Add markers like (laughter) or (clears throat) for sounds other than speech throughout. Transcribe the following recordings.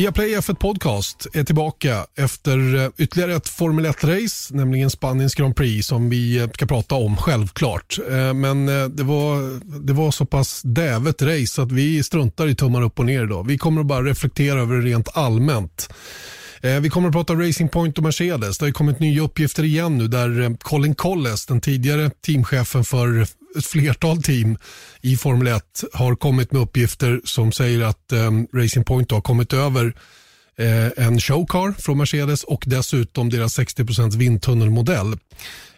Viaplay F1 Podcast är tillbaka efter eh, ytterligare ett Formel 1-race, nämligen Spaniens Grand Prix som vi eh, ska prata om självklart. Eh, men det var, det var så pass dävet race att vi struntar i tummar upp och ner idag. Vi kommer att bara reflektera över det rent allmänt. Vi kommer att prata Racing Point och Mercedes. Det har kommit nya uppgifter igen nu där Colin Colles, den tidigare teamchefen för ett flertal team i Formel 1 har kommit med uppgifter som säger att ehm, Racing Point har kommit över eh, en showcar från Mercedes och dessutom deras 60% vindtunnelmodell.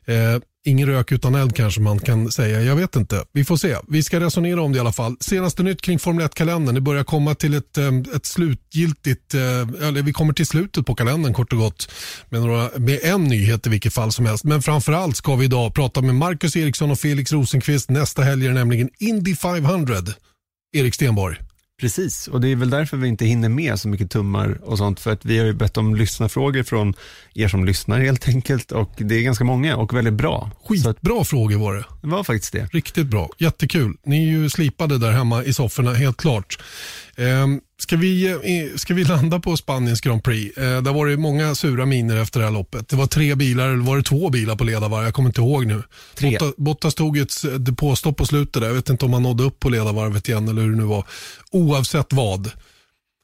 Eh, Ingen rök utan eld kanske man kan säga. Jag vet inte. Vi får se. Vi ska resonera om det i alla fall. Senaste nytt kring Formel 1-kalendern. Det börjar komma till ett, ett slutgiltigt, eh, eller vi kommer till slutet på kalendern kort och gott med, några, med en nyhet i vilket fall som helst. Men framförallt ska vi idag prata med Marcus Eriksson och Felix Rosenqvist. Nästa helg är nämligen Indy 500. Erik Stenborg. Precis, och det är väl därför vi inte hinner med så mycket tummar och sånt, för att vi har ju bett om lyssnarfrågor från er som lyssnar helt enkelt och det är ganska många och väldigt bra. Skitbra att, frågor var det. Det var faktiskt det. Riktigt bra, jättekul. Ni är ju slipade där hemma i sofforna, helt klart. Um, Ska vi, eh, ska vi landa på Spaniens Grand Prix? Eh, där var det många sura miner efter det här loppet. Det var tre bilar, eller var det två bilar på ledarvarv? Jag kommer inte ihåg nu. Tre. Bottas, tog ett depåstopp på slutet där. Jag vet inte om han nådde upp på ledarvarvet igen eller hur det nu var. Oavsett vad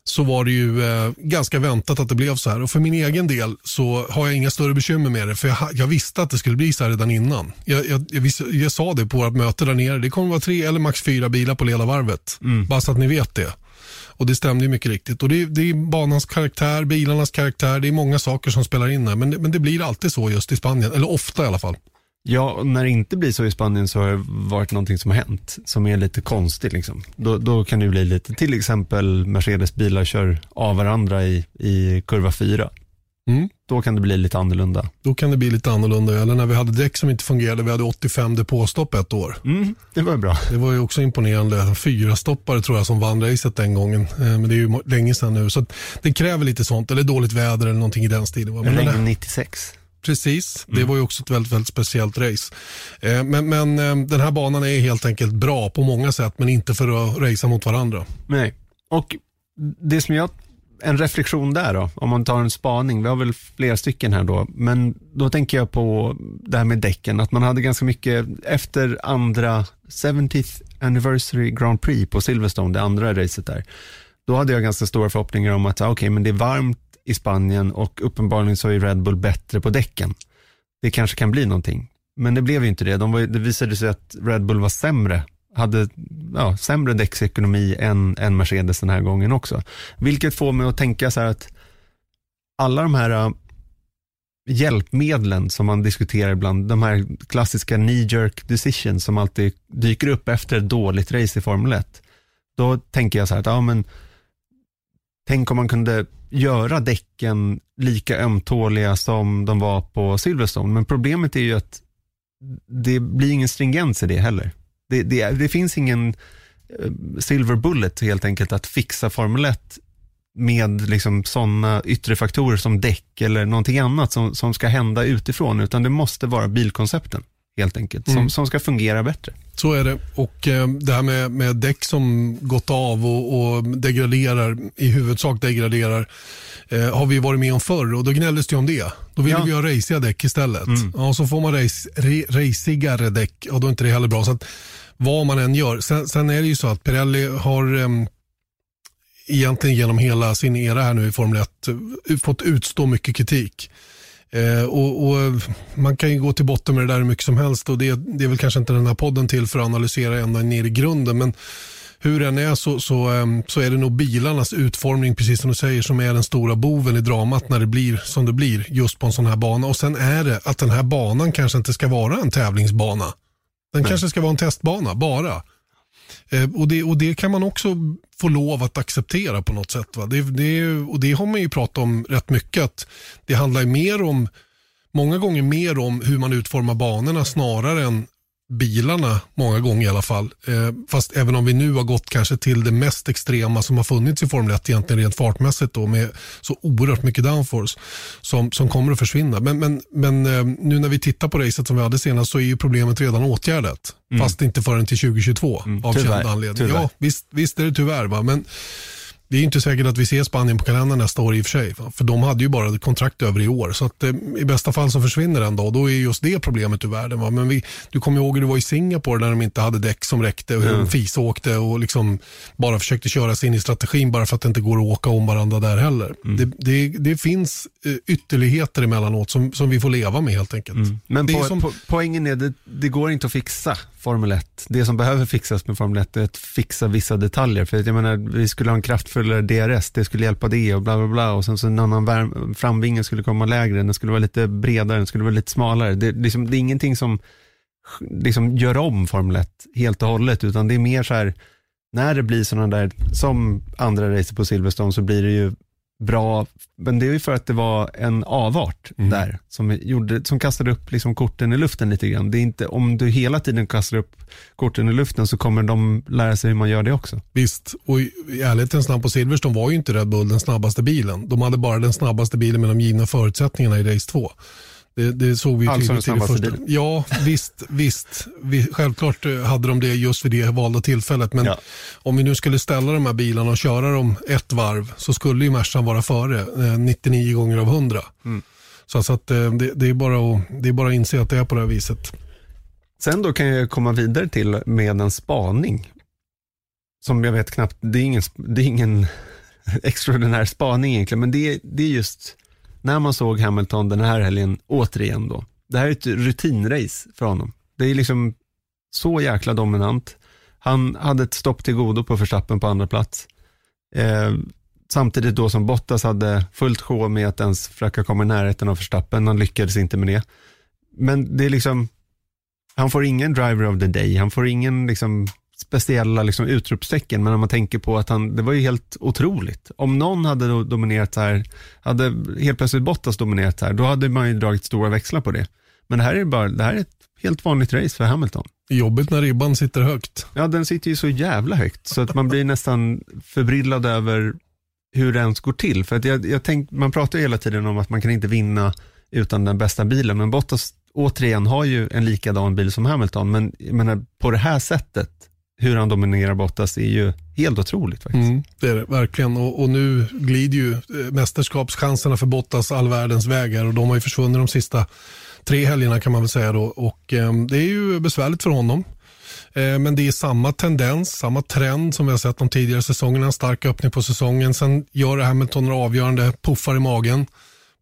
så var det ju eh, ganska väntat att det blev så här. Och för min egen del så har jag inga större bekymmer med det. För jag, jag visste att det skulle bli så här redan innan. Jag, jag, jag sa det på vårt möte där nere. Det kommer vara tre eller max fyra bilar på ledarvarvet. Mm. Bara så att ni vet det. Och det stämde ju mycket riktigt. Och det, det är banans karaktär, bilarnas karaktär, det är många saker som spelar in där. Men, men det blir alltid så just i Spanien, eller ofta i alla fall. Ja, och när det inte blir så i Spanien så har det varit någonting som har hänt som är lite konstigt. Liksom. Då, då kan det bli lite, till exempel Mercedes bilar kör av varandra i, i kurva 4. Mm. Då kan det bli lite annorlunda. Då kan det bli lite annorlunda. Eller när vi hade däck som inte fungerade. Vi hade 85 depåstopp ett år. Mm, det var bra. Det var ju också imponerande. Fyra stoppare tror jag som vann racet den gången. Eh, men det är ju länge sedan nu. Så det kräver lite sånt. Eller dåligt väder eller någonting i den stilen. Men länge 96. Precis, det mm. var ju också ett väldigt, väldigt speciellt race. Eh, men, men eh, den här banan är helt enkelt bra på många sätt men inte för att racea mot varandra. Nej, och det som jag en reflektion där då, om man tar en spaning. Vi har väl flera stycken här då, men då tänker jag på det här med däcken, att man hade ganska mycket efter andra 70th anniversary Grand Prix på Silverstone, det andra racet där. Då hade jag ganska stora förhoppningar om att, ah, okej, okay, men det är varmt i Spanien och uppenbarligen så är Red Bull bättre på däcken. Det kanske kan bli någonting. Men det blev ju inte det. De var, det visade sig att Red Bull var sämre hade ja, sämre däcksekonomi än, än Mercedes den här gången också. Vilket får mig att tänka så här att alla de här äh, hjälpmedlen som man diskuterar ibland, de här klassiska knee-jerk decisions som alltid dyker upp efter ett dåligt race i Formel 1. Då tänker jag så här att, ja men, tänk om man kunde göra däcken lika ömtåliga som de var på Silverstone. Men problemet är ju att det blir ingen stringens i det heller. Det, det, det finns ingen eh, silver bullet helt enkelt att fixa Formel 1 med liksom sådana yttre faktorer som däck eller någonting annat som, som ska hända utifrån, utan det måste vara bilkoncepten helt enkelt, mm. som, som ska fungera bättre. Så är det. Och eh, det här med, med däck som gått av och, och degraderar, i huvudsak degraderar, eh, har vi varit med om förr och då gnälldes det om det. Då ville ja. vi ha raciga däck istället. Mm. Ja, så får man race, re, racigare däck och då är inte det heller bra. Så att, vad man än gör. Sen, sen är det ju så att Pirelli har um, egentligen genom hela sin era här nu i Formel 1 eh, fått utstå mycket kritik. Eh, och, och, Man kan ju gå till botten med det där hur mycket som helst och det, det är väl kanske inte den här podden till för att analysera ända ner i grunden. Men hur den är så, så, um, så är det nog bilarnas utformning, precis som du säger, som är den stora boven i dramat när det blir som det blir just på en sån här bana. Och sen är det att den här banan kanske inte ska vara en tävlingsbana. Den Nej. kanske ska vara en testbana bara. Eh, och, det, och det kan man också få lov att acceptera på något sätt. Va? Det, det, och det har man ju pratat om rätt mycket. Att det handlar mer om, många gånger mer om hur man utformar banorna snarare än bilarna många gånger i alla fall. Eh, fast även om vi nu har gått kanske till det mest extrema som har funnits i Formel 1 egentligen rent fartmässigt då med så oerhört mycket downforce som, som kommer att försvinna. Men, men, men eh, nu när vi tittar på racet som vi hade senast så är ju problemet redan åtgärdat. Mm. Fast inte förrän till 2022 mm, av känd anledning. Ja, visst, visst är det tyvärr. Va? Men Det är inte säkert att vi ser Spanien på kalendern nästa år i och för sig. För de hade ju bara kontrakt över i år. Så att eh, i bästa fall så försvinner den då. Då är just det problemet ur världen. Va? Men vi, du kommer ihåg hur det var i Singapore när de inte hade däck som räckte och hur mm. de fisåkte och liksom bara försökte köra sig in i strategin bara för att det inte går att åka om varandra där heller. Mm. Det, det, det, finns eh, ytterligheter emellanåt som, som vi får leva med helt enkelt. Mm. Men po som... po poängen är det, det går inte att fixa Formel 1. Det som behöver fixas med Formel 1 är att fixa vissa detaljer. För jag menar, vi skulle ha en eller DRS, det skulle hjälpa det och bla bla bla. Och sen så en annan framvinge skulle komma lägre, den skulle vara lite bredare, den skulle vara lite smalare. Det, liksom, det är ingenting som liksom gör om Formel 1 helt och hållet, utan det är mer så här, när det blir sådana där, som andra racer på Silverstone, så blir det ju bra, men det är ju för att det var en avart mm. där som, gjorde, som kastade upp liksom korten i luften lite grann. Det är inte, om du hela tiden kastar upp korten i luften så kommer de lära sig hur man gör det också. Visst, och i, i ärlighetens namn på Silverstone var ju inte Red Bull den snabbaste bilen. De hade bara den snabbaste bilen med de givna förutsättningarna i race 2. Det, det såg vi alltså tydligt i det första. Ja, visst, visst. Vi, självklart eh, hade de det just vid det valda tillfället. Men ja. om vi nu skulle ställa de här bilarna och köra dem ett varv så skulle ju Mercan vara före 99 eh, gånger av 100. Mm. Så, så att, eh, det, det, är bara att, det är bara att inse att det är på det här viset. Sen då kan jag komma vidare till med en spaning. Som jag vet knappt, det är ingen, det är ingen (laughs) extraordinär spaning egentligen, men det, det är just när man såg Hamilton den här helgen, återigen då, det här är ett rutinrace för honom. Det är liksom så jäkla dominant. Han hade ett stopp till godo på förstappen på andra plats. Eh, samtidigt då som Bottas hade fullt sjå med att ens försöka komma i närheten av förstappen. Han lyckades inte med det. Men det är liksom, han får ingen driver of the day. Han får ingen liksom speciella liksom, utropstecken, men om man tänker på att han, det var ju helt otroligt. Om någon hade dominerat här, hade helt plötsligt Bottas dominerat här, då hade man ju dragit stora växlar på det. Men det här är bara, det här är ett helt vanligt race för Hamilton. Jobbigt när ribban sitter högt. Ja, den sitter ju så jävla högt, så att man blir nästan förbryllad över hur det ens går till. För att jag, jag tänk, man pratar ju hela tiden om att man kan inte vinna utan den bästa bilen, men Bottas återigen har ju en likadan bil som Hamilton, men menar, på det här sättet hur han dominerar Bottas är ju helt otroligt faktiskt. Mm, det är det verkligen och, och, nu glider ju eh, mästerskapschanserna för Bottas all världens vägar och de har ju försvunnit de sista tre helgerna kan man väl säga då och eh, det är ju besvärligt för honom. Eh, men det är samma tendens, samma trend som vi har sett de tidigare säsongerna. En stark öppning på säsongen. Sen gör Hamilton några avgörande puffar i magen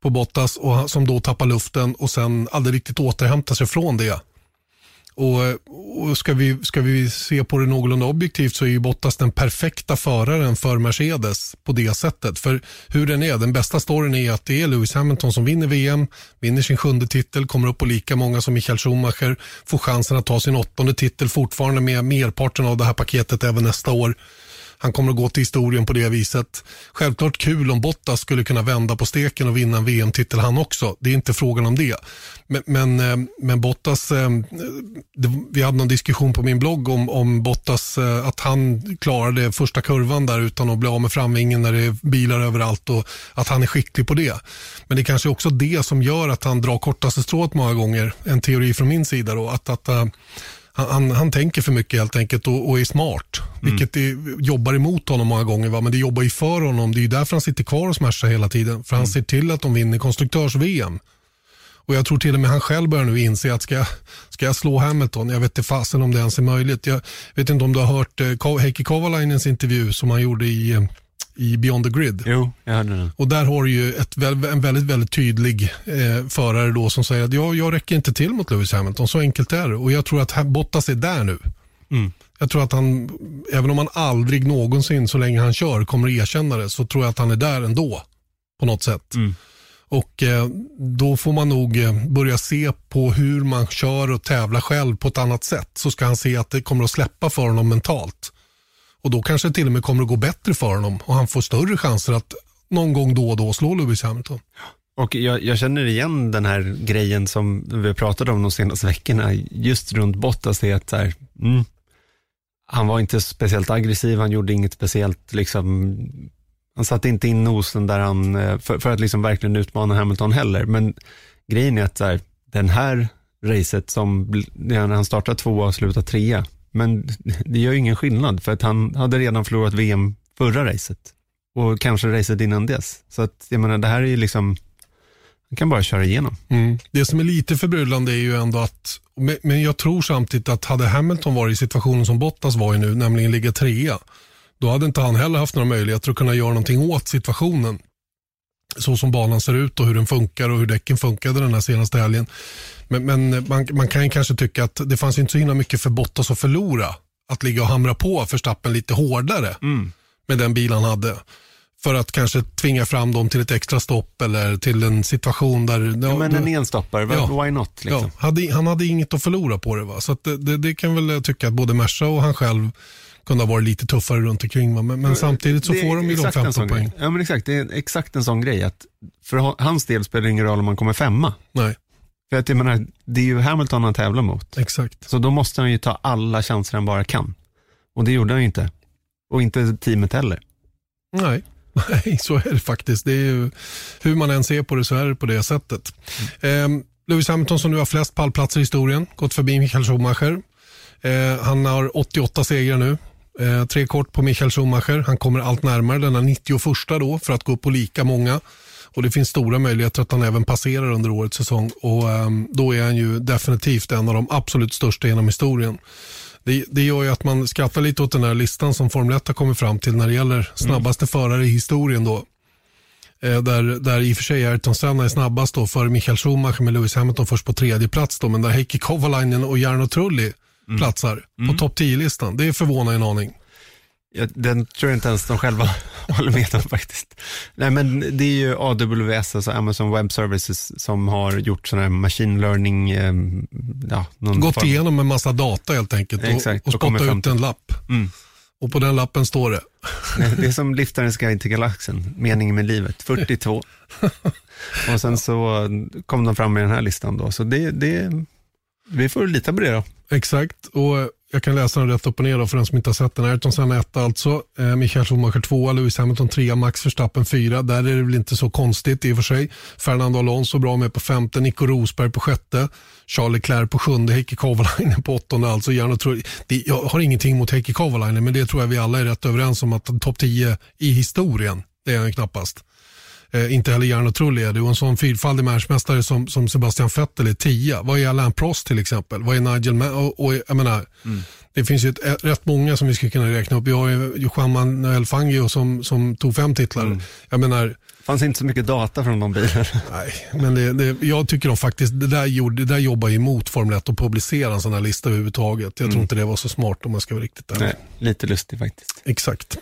på Bottas och, som då tappar luften och sen aldrig riktigt återhämtar sig från det. Och, och ska, vi, ska vi se på det någorlunda objektivt så är ju Bottas den perfekta föraren för Mercedes på det sättet. För hur den är, den bästa storyn är att det är Lewis Hamilton som vinner VM, vinner sin sjunde titel, kommer upp på lika många som Michael Schumacher, får chansen att ta sin åttonde titel fortfarande med merparten av det här paketet även nästa år. Han kommer att gå till historien på det viset. Självklart kul om Bottas skulle kunna vända på steken och vinna en VM-titel han också. Det är inte frågan om det. Men, men, eh, men Bottas, eh, det, vi hade någon diskussion på min blogg om, om Bottas, eh, att han klarade första kurvan där utan att bli av med framvingen när det är bilar överallt och att han är skicklig på det. Men det är kanske också det som gör att han drar kortaste strået många gånger. En teori från min sida då, att, att han, han, tänker för mycket helt enkelt och, och är smart. Mm. Vilket är, jobbar emot honom många gånger. Va? Men det jobbar ju för honom. Det är därför han sitter kvar hos Merca hela tiden. För han mm. ser till att de vinner konstruktörs-VM. Och jag tror till och med han själv börjar nu inse att ska jag, ska jag slå Hamilton, jag vet inte fasen om det ens är möjligt. Jag vet inte om du har hört eh, Heikki Kovalainens intervju som han gjorde i eh, i Beyond the Grid. Jo, jag hörde den. Och där har du ju ett, en väldigt, väldigt tydlig eh, förare då som säger att jag, jag räcker inte till mot Lewis Hamilton, så enkelt är det. Och jag tror att Bottas är där nu. Mm. Jag tror att han, även om han aldrig någonsin så länge han kör kommer erkänna det, så tror jag att han är där ändå. På något sätt. Mm. Och eh, då får man nog eh, börja se på hur man kör och tävlar själv på ett annat sätt. Så ska han se att det kommer att släppa för honom mentalt. Och då kanske det till och med kommer att gå bättre för honom och han får större chanser att någon gång då och då slå Lewis Hamilton. Och jag, jag, känner igen den här grejen som vi har pratat om de senaste veckorna, just runt Bottas, det är att här, mm, han var inte speciellt aggressiv, han gjorde inget speciellt, liksom, han satte inte in nosen där han, eh, för, för att liksom verkligen utmana Hamilton heller. Men grejen är att här, den här racet som, när han startar tvåa och slutar trea, men (laughs) det gör ju ingen skillnad för att han hade redan förlorat VM förra racet. och kanske racet innan dess. Så att, jag menar, det här är ju liksom, man kan bara köra igenom. Mm. Det som är lite förbryllande är ju ändå att, men jag tror samtidigt att hade Hamilton varit i situationen som Bottas var i nu, nämligen ligga trea, då hade inte han heller haft några möjligheter att kunna göra någonting åt situationen. Så som banan ser ut och hur den funkar och hur däcken funkade den här senaste helgen. Men, men man, man kan kanske tycka att det fanns inte så himla mycket för Bottas att förlora. Att ligga och hamra på Verstappen lite hårdare Mm. med den bil han hade. För att kanske tvinga fram dem till ett extra stopp eller till en situation där... Ja, men en enstoppare, Ja. why not? Liksom. Ja, hade, han hade inget att förlora på det. Va? Så det, det, det kan väl jag tycka att både Merca och han själv kunde ha varit lite tuffare runt omkring. Men, men samtidigt så får de ju de exakt en 15 sån poäng. Ja, men exakt. Det är exakt en sån grej att för ha- hans del spelar det ingen roll om man kommer femma. Nej, För att jag menar, det är ju Hamilton han tävlar mot. exakt. Så då måste han ju ta alla chanser han bara kan. Och det gjorde han ju inte. Och inte teamet heller. Nej. (laughs) Nej, så är det faktiskt. Det är ju, hur man än ser på det så är det på det sättet. Eh, Lewis Hamilton som nu har flest pallplatser i historien, gått förbi Michael Schumacher. Eh, han har 88 segrar nu. Eh, tre kort på Michael Schumacher. Han kommer allt närmare denna 91 då för att gå på lika många. Och Det finns stora möjligheter att han även passerar under årets säsong. Och ehm, Då är han ju definitivt en av de absolut största genom historien. Det, det gör ju att man skrattar lite åt den här listan som Formel 1 har kommit fram till när det gäller snabbaste förare i historien. Då. Eh, där, där i och för sig Ayrton Senna är snabbast då för Michael Schumacher med Lewis Hamilton först på tredje plats. Då, men där Heikki Kovalainen och Jarno Trulli platsar på topp 10-listan. Det förvånar en aning. Jag, den tror jag inte ens de själva (laughs) håller med om faktiskt. Nej men det är ju AWS, alltså Amazon Web Services, som har gjort sån här machine learning, eh, ja, någon Gått form- igenom en massa data helt enkelt och, Exakt, och och spottat ut en lapp. Mm. Och på den lappen står det. Det är som Liftarens guide till galaxen, meningen med livet, 42. (laughs) Och sen så kom de fram med den här listan då, så det, det vi får lita på det då. Exakt, och jag kan läsa den rätt upp och ner då för den som inte har sett den. Ayrton Senna 1 alltså, eh, Michael Schumacher 2, Lewis Hamilton 3, Max Verstappen 4. Där är det väl inte så konstigt i och för sig. Fernando Alonso bra med på femte, Nico Rosberg på sjätte, Charles Leclerc på sjunde, Heikki Kovalainen på åttonde. Alltså, jag, tror, det, jag har ingenting mot Heikki Kovalainen, men det tror jag vi alla är rätt överens om att topp 10 i historien, det är han ju knappast. Eh, inte heller Jarno Trulli är det. Och en sån fyrfaldig världsmästare som, som Sebastian Vettel är tia. Vad är Alain Prost till exempel? Vad är Nigel Ma- och, och, jag menar, Det finns ju ett, rätt många som vi skulle kunna räkna upp. Vi har ju Juan Manuel Fangio som, som tog fem titlar. Jag menar, fanns inte så mycket data från de bilarna. (laughs) Nej, men det, det, jag tycker de faktiskt, det där, gjorde, det där jobbar ju emot Formel 1 att publicera en sån här lista överhuvudtaget. Jag tror inte det var så smart om man ska vara riktigt ärlig. Nej, lite lustigt faktiskt. Exakt.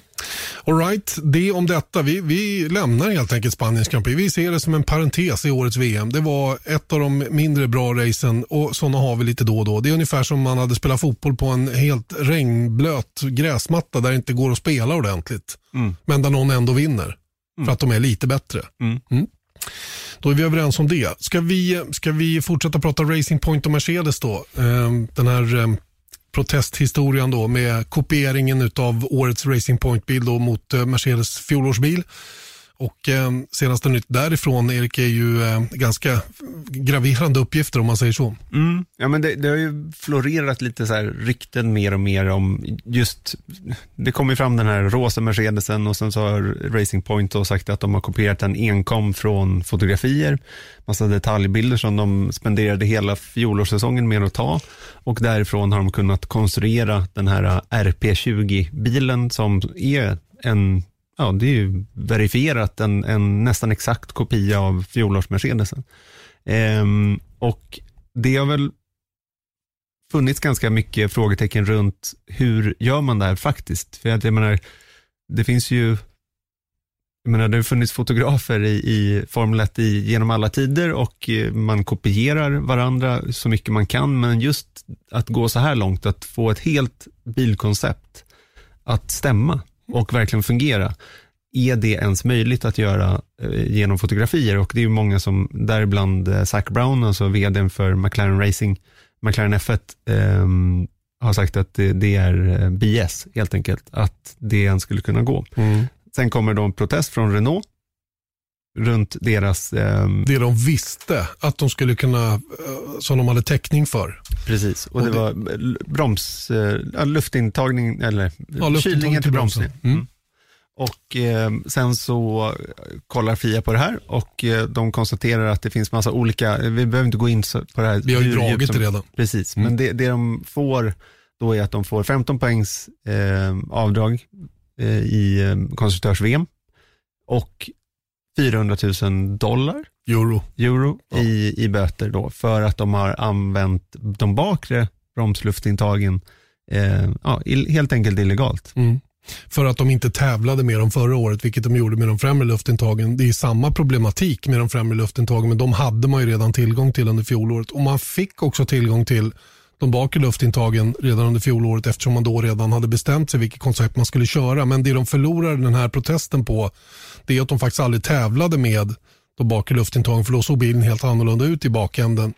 All right, det om detta. Vi, vi lämnar helt enkelt Spaniens Grand Prix. Vi ser det som en parentes i årets VM. Det var ett av de mindre bra racen och sådana har vi lite då och då. Det är ungefär som man hade spelat fotboll på en helt regnblöt gräsmatta där det inte går att spela ordentligt. Mm. Men där någon ändå vinner. För att de är lite bättre. Mm. Då är vi överens om det. Ska vi, ska vi fortsätta prata Racing Point och Mercedes då? Ehm, Den här ehm, protesthistorien då med kopieringen av årets Racing Point-bil mot eh, Mercedes fjolårsbil. Och eh, senaste nytt därifrån, Erik, är ju eh, ganska graverande uppgifter om man säger så. Mm. Ja, men det, det har ju florerat lite så här rykten mer och mer om just, det kom ju fram den här rosa Mercedesen och sen så har Racing Point då sagt att de har kopierat en enkom från fotografier, massa detaljbilder som de spenderade hela fjolårssäsongen med att ta och därifrån har de kunnat konstruera den här RP20-bilen som är en Ja, det är ju verifierat en, en nästan exakt kopia av fjolårs-Mercedesen. Ehm, och det har väl funnits ganska mycket frågetecken runt hur gör man det här faktiskt? För jag menar, det finns ju jag menar, det har funnits fotografer i, i Formel 1 i, genom alla tider och eh, man kopierar varandra så mycket man kan, men just att gå så här långt, att få ett helt bilkoncept att stämma och verkligen fungera, är det ens möjligt att göra eh, genom fotografier? Och det är ju många som, däribland eh, Zac Brown, alltså vdn för McLaren Racing, McLaren F1, ehm, har sagt att det, det är eh, BS helt enkelt, att det ens skulle kunna gå. Sen kommer då en protest från Renault runt deras, ehm, Det de visste att de skulle kunna, eh, som de hade täckning för. precis, och, Och det, det- var l- broms, eh, luftintagning, eller Ja, kylningen till bromsen. Mm. Mm. Och eh, sen så kollar Fia på det här och eh, de konstaterar att det finns massa olika, vi behöver inte gå in på det här. Vi har ju dragit det redan. Precis, mm. men det, det de får då är att de får 15 poängs eh, avdrag eh, i eh, konstruktörs-VM och 400 000 dollar euro, euro ja. i, i böter då för att de har använt de bakre bromsluftintagen eh, ja, helt enkelt illegalt. Mm. För att de inte tävlade med dem förra året, vilket de gjorde med de främre luftintagen. Det är samma problematik med de främre luftintagen, men de hade man ju redan tillgång till under fjolåret. Och man fick också tillgång till de bakre luftintagen redan under fjolåret eftersom man då redan hade bestämt sig vilket koncept man skulle köra. Men det de förlorade den här protesten på det är att de faktiskt aldrig tävlade med de bakre luftintagen för då såg bilen helt annorlunda ut i bakänden.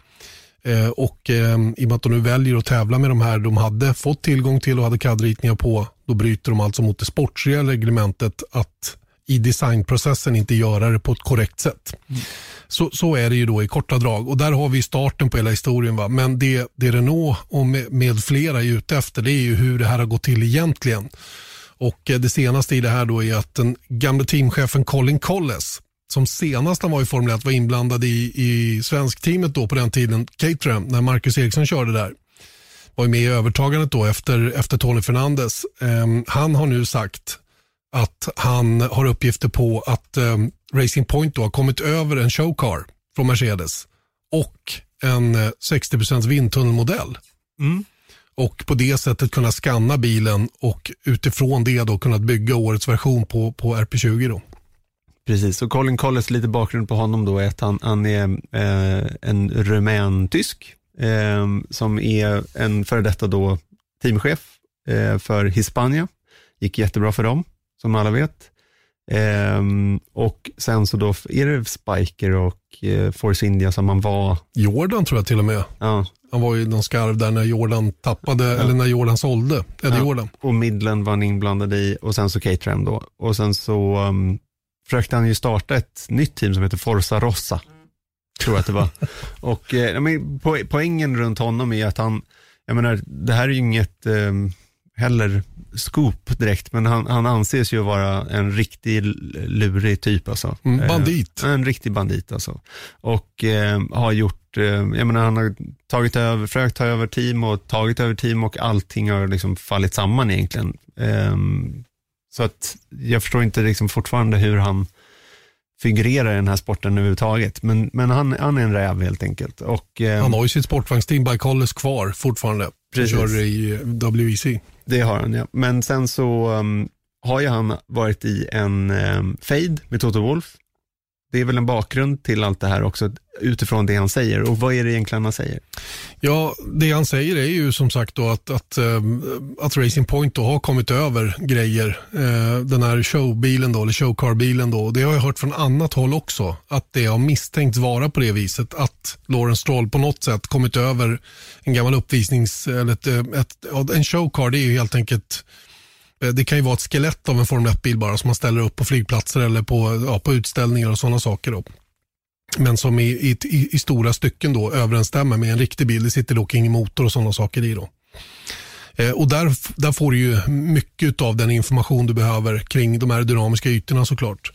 Eh, och eh, i och med att de nu väljer att tävla med de här de hade fått tillgång till och hade CAD-ritningar på, då bryter de alltså mot det sportsliga reglementet att i designprocessen inte göra det på ett korrekt sätt. Mm. Så, så är det ju då i korta drag och där har vi starten på hela historien. Va? Men det, det Renault och med, med flera är ute efter det är ju hur det här har gått till egentligen. Och eh, det senaste i det här då är att den gamle teamchefen Colin Colles som senast han var i Formel 1 var inblandad i, i svenskteamet då på den tiden, Caterham, när Marcus Eriksson körde där. Var med i övertagandet då efter, efter Tony Fernandes. Um, han har nu sagt att han har uppgifter på att um, Racing Point då har kommit över en showcar från Mercedes och en 60% eh, vindtunnelmodell. Mm. Och på det sättet kunna skanna bilen och utifrån det då kunnat bygga årets version på, på RP20. Då. Precis, och Colin Collins, lite bakgrund på honom då är att han, han är eh, en rumän-tysk eh, som är en före detta då teamchef eh, för Hispania. Gick jättebra för dem, som alla vet. Um, och sen så då är det Spiker och uh, Force India som man var. Jordan tror jag till och med. Ja. Han var ju någon skarv där när Jordan tappade, ja. eller när Jordan sålde. Eller ja. Jordan. Och Midland var han inblandad i och sen så Caterham då. Och sen så um, försökte han ju starta ett nytt team som heter Forza Rossa. Tror jag att det var. (laughs) och eh, men, po poängen runt honom är att han, jag menar, det här är ju inget eh, heller scoop direkt, men han, han anses ju vara en riktig lurig typ. Alltså. Mm, bandit. Eh, en riktig bandit alltså. Och eh, har gjort, eh, jag menar han har tagit över, försökt ta över team och tagit över team och allting har liksom fallit samman egentligen. Ehm, så att jag förstår inte liksom fortfarande hur han figurerar i den här sporten överhuvudtaget. Men, men han, han är en räv helt enkelt. Och, eh, han har ju sitt sportvagnsteam by Colles kvar fortfarande. Precis. Som kör i WEC. Det har han ja. Men sen så um, har ju han varit i en um, fade med Toto Wolf det är väl en bakgrund till allt det här också utifrån det han säger. Och vad är det egentligen han säger? Ja, det han säger är ju som sagt då att, att, eh, att Racing Point då har kommit över grejer. Eh, den här showbilen då, eller showcarbilen då. Det har jag hört från annat håll också. Att det har misstänkts vara på det viset. Att Lawrence Stroll på något sätt kommit över en gammal uppvisnings, eller ett, eh, ett, en showcar det är ju helt enkelt Eh, det kan ju vara ett skelett av en Formel 1-bil bara som man ställer upp på flygplatser eller på, ja, på utställningar och sådana saker. Då. Men som i, i, i, stora stycken då överensstämmer med en riktig bil. Det sitter dock ingen motor och sådana saker i. Då. Eh, och där, där får du ju mycket av den information du behöver kring de här dynamiska ytorna såklart.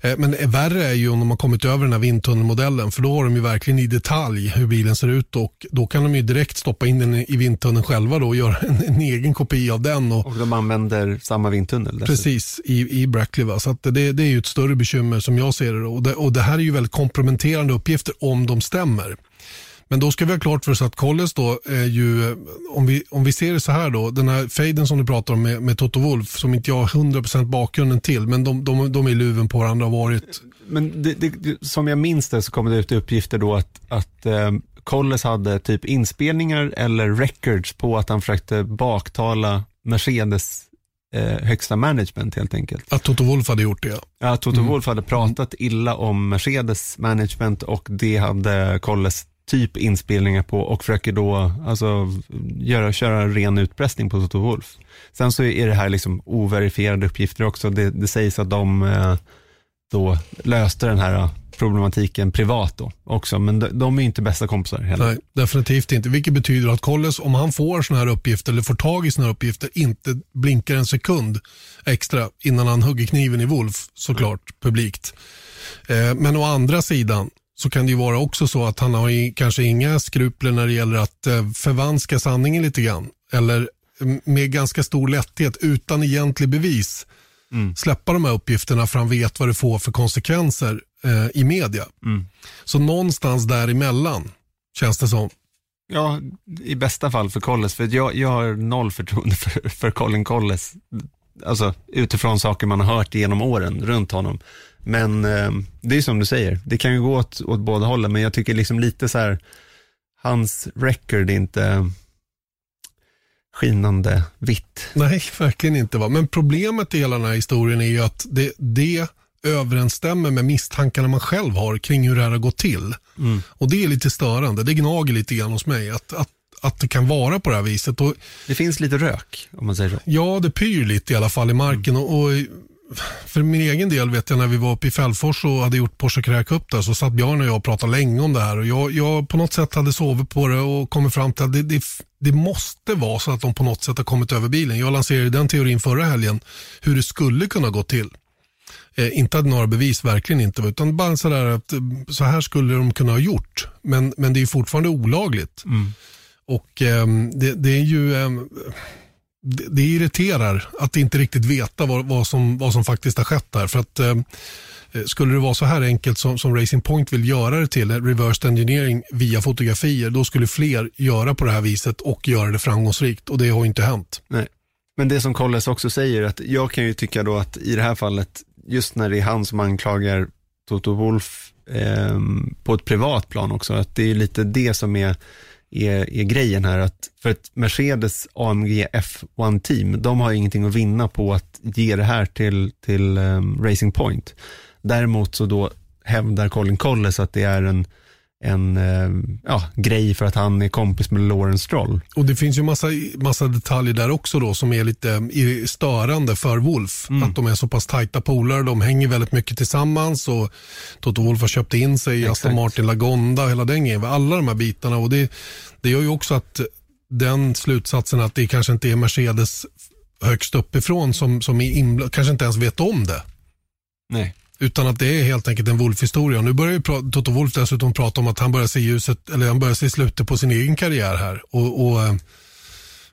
Eh, men värre är ju om de har kommit över den här vindtunnelmodellen för då har de ju verkligen i detalj hur bilen ser ut och då kan de ju direkt stoppa in den i vindtunneln själva då och göra en, en egen kopia av den. Och, och de använder samma vindtunnel? Precis, i, i Brackley. Så det, det är ju ett större bekymmer som jag ser det. Och, det. och det här är ju väldigt komprometterande uppgifter om de stämmer. Men då ska vi ha klart för oss att Colles då är ju, om vi, om vi ser det så här då, den här fejden som du pratar om med, med Toto Wolf, som inte jag har 100% bakgrunden till, men de, de, de är luven på varandra och varit. Men det, det, som jag minns det så kommer det ut uppgifter då att, att eh, Colles hade typ inspelningar eller records på att han försökte baktala Mercedes eh, högsta management helt enkelt. Att Toto Wolf hade gjort det? Ja, Toto mm. Wolf hade pratat illa om Mercedes management och det hade Colles typ inspelningar på och försöker då alltså, göra, köra ren utpressning på Toto Wolf. Sen så är det här liksom overifierade uppgifter också. Det, det sägs att de, eh, då löste den här problematiken privat då också, men de, de är inte bästa kompisar heller. Nej, definitivt inte. Vilket betyder att Colles, om han får sådana här uppgifter eller får tag i sådana här uppgifter, inte blinkar en sekund extra innan han hugger kniven i Wolf, såklart, mm. publikt. Eh, men å andra sidan så kan det ju vara också så att han har i, kanske inga skrupler när det gäller att eh, förvanska sanningen lite grann. Eller med ganska stor lätthet, utan egentlig bevis, mm. släppa de här uppgifterna för han vet vad det får för konsekvenser eh, i media. Mm. Så någonstans däremellan känns det som. Ja, i bästa fall för Colles, för jag, jag har noll förtroende för, för Colin Colles. Alltså utifrån saker man har hört genom åren runt honom. Men eh, det är som du säger, det kan ju gå åt, åt båda hållen, men jag tycker liksom lite så här, hans record är inte skinande vitt. Nej, verkligen inte. Va? Men problemet i hela den här historien är ju att det, det överensstämmer med misstankarna man själv har kring hur det här har gått till. Mm. Och det är lite störande. Det gnager lite grann hos mig att, att, att det kan vara på det här viset. Och, det finns lite rök, om man säger så. Ja, det pyr lite i alla fall i marken. Mm. Och, och, för min egen del vet jag när vi var uppe i Fällfors och hade gjort Porsche Carrera Cup där så satt Björn och jag och pratade länge om det här. Och jag, jag på något sätt hade sovit på det och kommit fram till att det, det, det måste vara så att de på något sätt har kommit över bilen. Jag lanserade den teorin förra helgen hur det skulle kunna gå till. Eh, inte att några bevis, verkligen inte. Utan bara sådär att eh, så här skulle de kunna ha gjort. Men, men det är fortfarande olagligt. Mm. Och eh, det, det, är ju... Eh, det, det, irriterar att inte riktigt veta vad, vad, som, vad som faktiskt har skett där. För att eh, eh skulle det vara så här enkelt som, som Racing Point vill göra det till, eh, reversed engineering via fotografier, då skulle fler göra på det här viset och göra det framgångsrikt. Och det har inte hänt. Nej. Men det som Colles också säger, att jag kan ju tycka då att i det här fallet, just när det är han som anklagar Toto Wolf eh, på ett privat plan också, att det är lite det som är, är, är grejen här. Att för ett Mercedes AMG F1 team, de har ingenting att vinna på att ge det här till, till um, Racing Point. Däremot så då hävdar Colin Colles att det är en en eh, ja, grej för att han är kompis med Lawrence Stroll. Och det finns ju massa, massa detaljer där också då som är lite eh, störande för Wolf. Mm. Att de är så pass tajta polare, de hänger väldigt mycket tillsammans och Toto Wolf har köpt in sig i Aston Martin Lagonda och hela den grejen. Alla de här bitarna och det, det gör ju också att den slutsatsen att det kanske inte är Mercedes högst uppifrån som, som är inblandad, kanske inte ens vet om det. Nej. Utan att det är helt enkelt en Wolf-historia. Nu börjar ju Toto Wolf dessutom prata om att han börjar se ljuset, eller han börjar se slutet på sin egen karriär här. Och, och eh,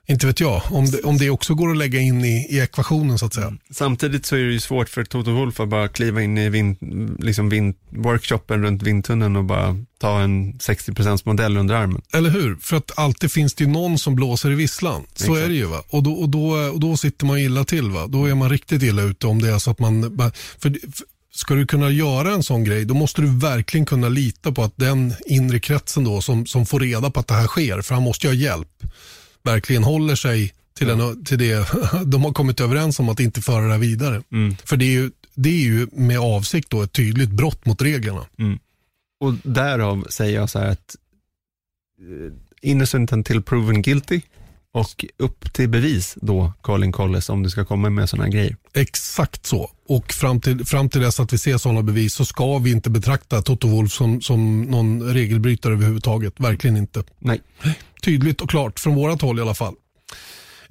inte vet jag, om det, om det också går att lägga in i, i ekvationen så att säga. Samtidigt så är det ju svårt för Toto Wolf att bara kliva in i vind, liksom vind, workshopen runt vindtunneln och bara ta en 60% modell under armen. Eller hur? För att alltid finns det ju någon som blåser i visslan. Så Exakt. är det ju. Va? Och, då, och, då, och då sitter man illa till. Va? Då är man riktigt illa ute om det är så att man... För ska du kunna göra en sån grej, då måste du verkligen kunna lita på att den inre kretsen då som, som får reda på att det här sker, för han måste ju ha hjälp, verkligen håller sig till, den, till det (laughs) de har kommit överens om att inte föra det här vidare. Mm. För det är, ju, det är ju med avsikt då ett tydligt brott mot reglerna. Mm. Och därav säger jag så här att eh, innocent until proven guilty och upp till bevis då, Colin Colles, om du ska komma med sådana grejer. Exakt så. Och fram till, fram till dess att vi ser sådana bevis så ska vi inte betrakta Toto Wolf som, som någon regelbrytare överhuvudtaget. Verkligen inte. Nej. Tydligt och klart, från vårat håll i alla fall.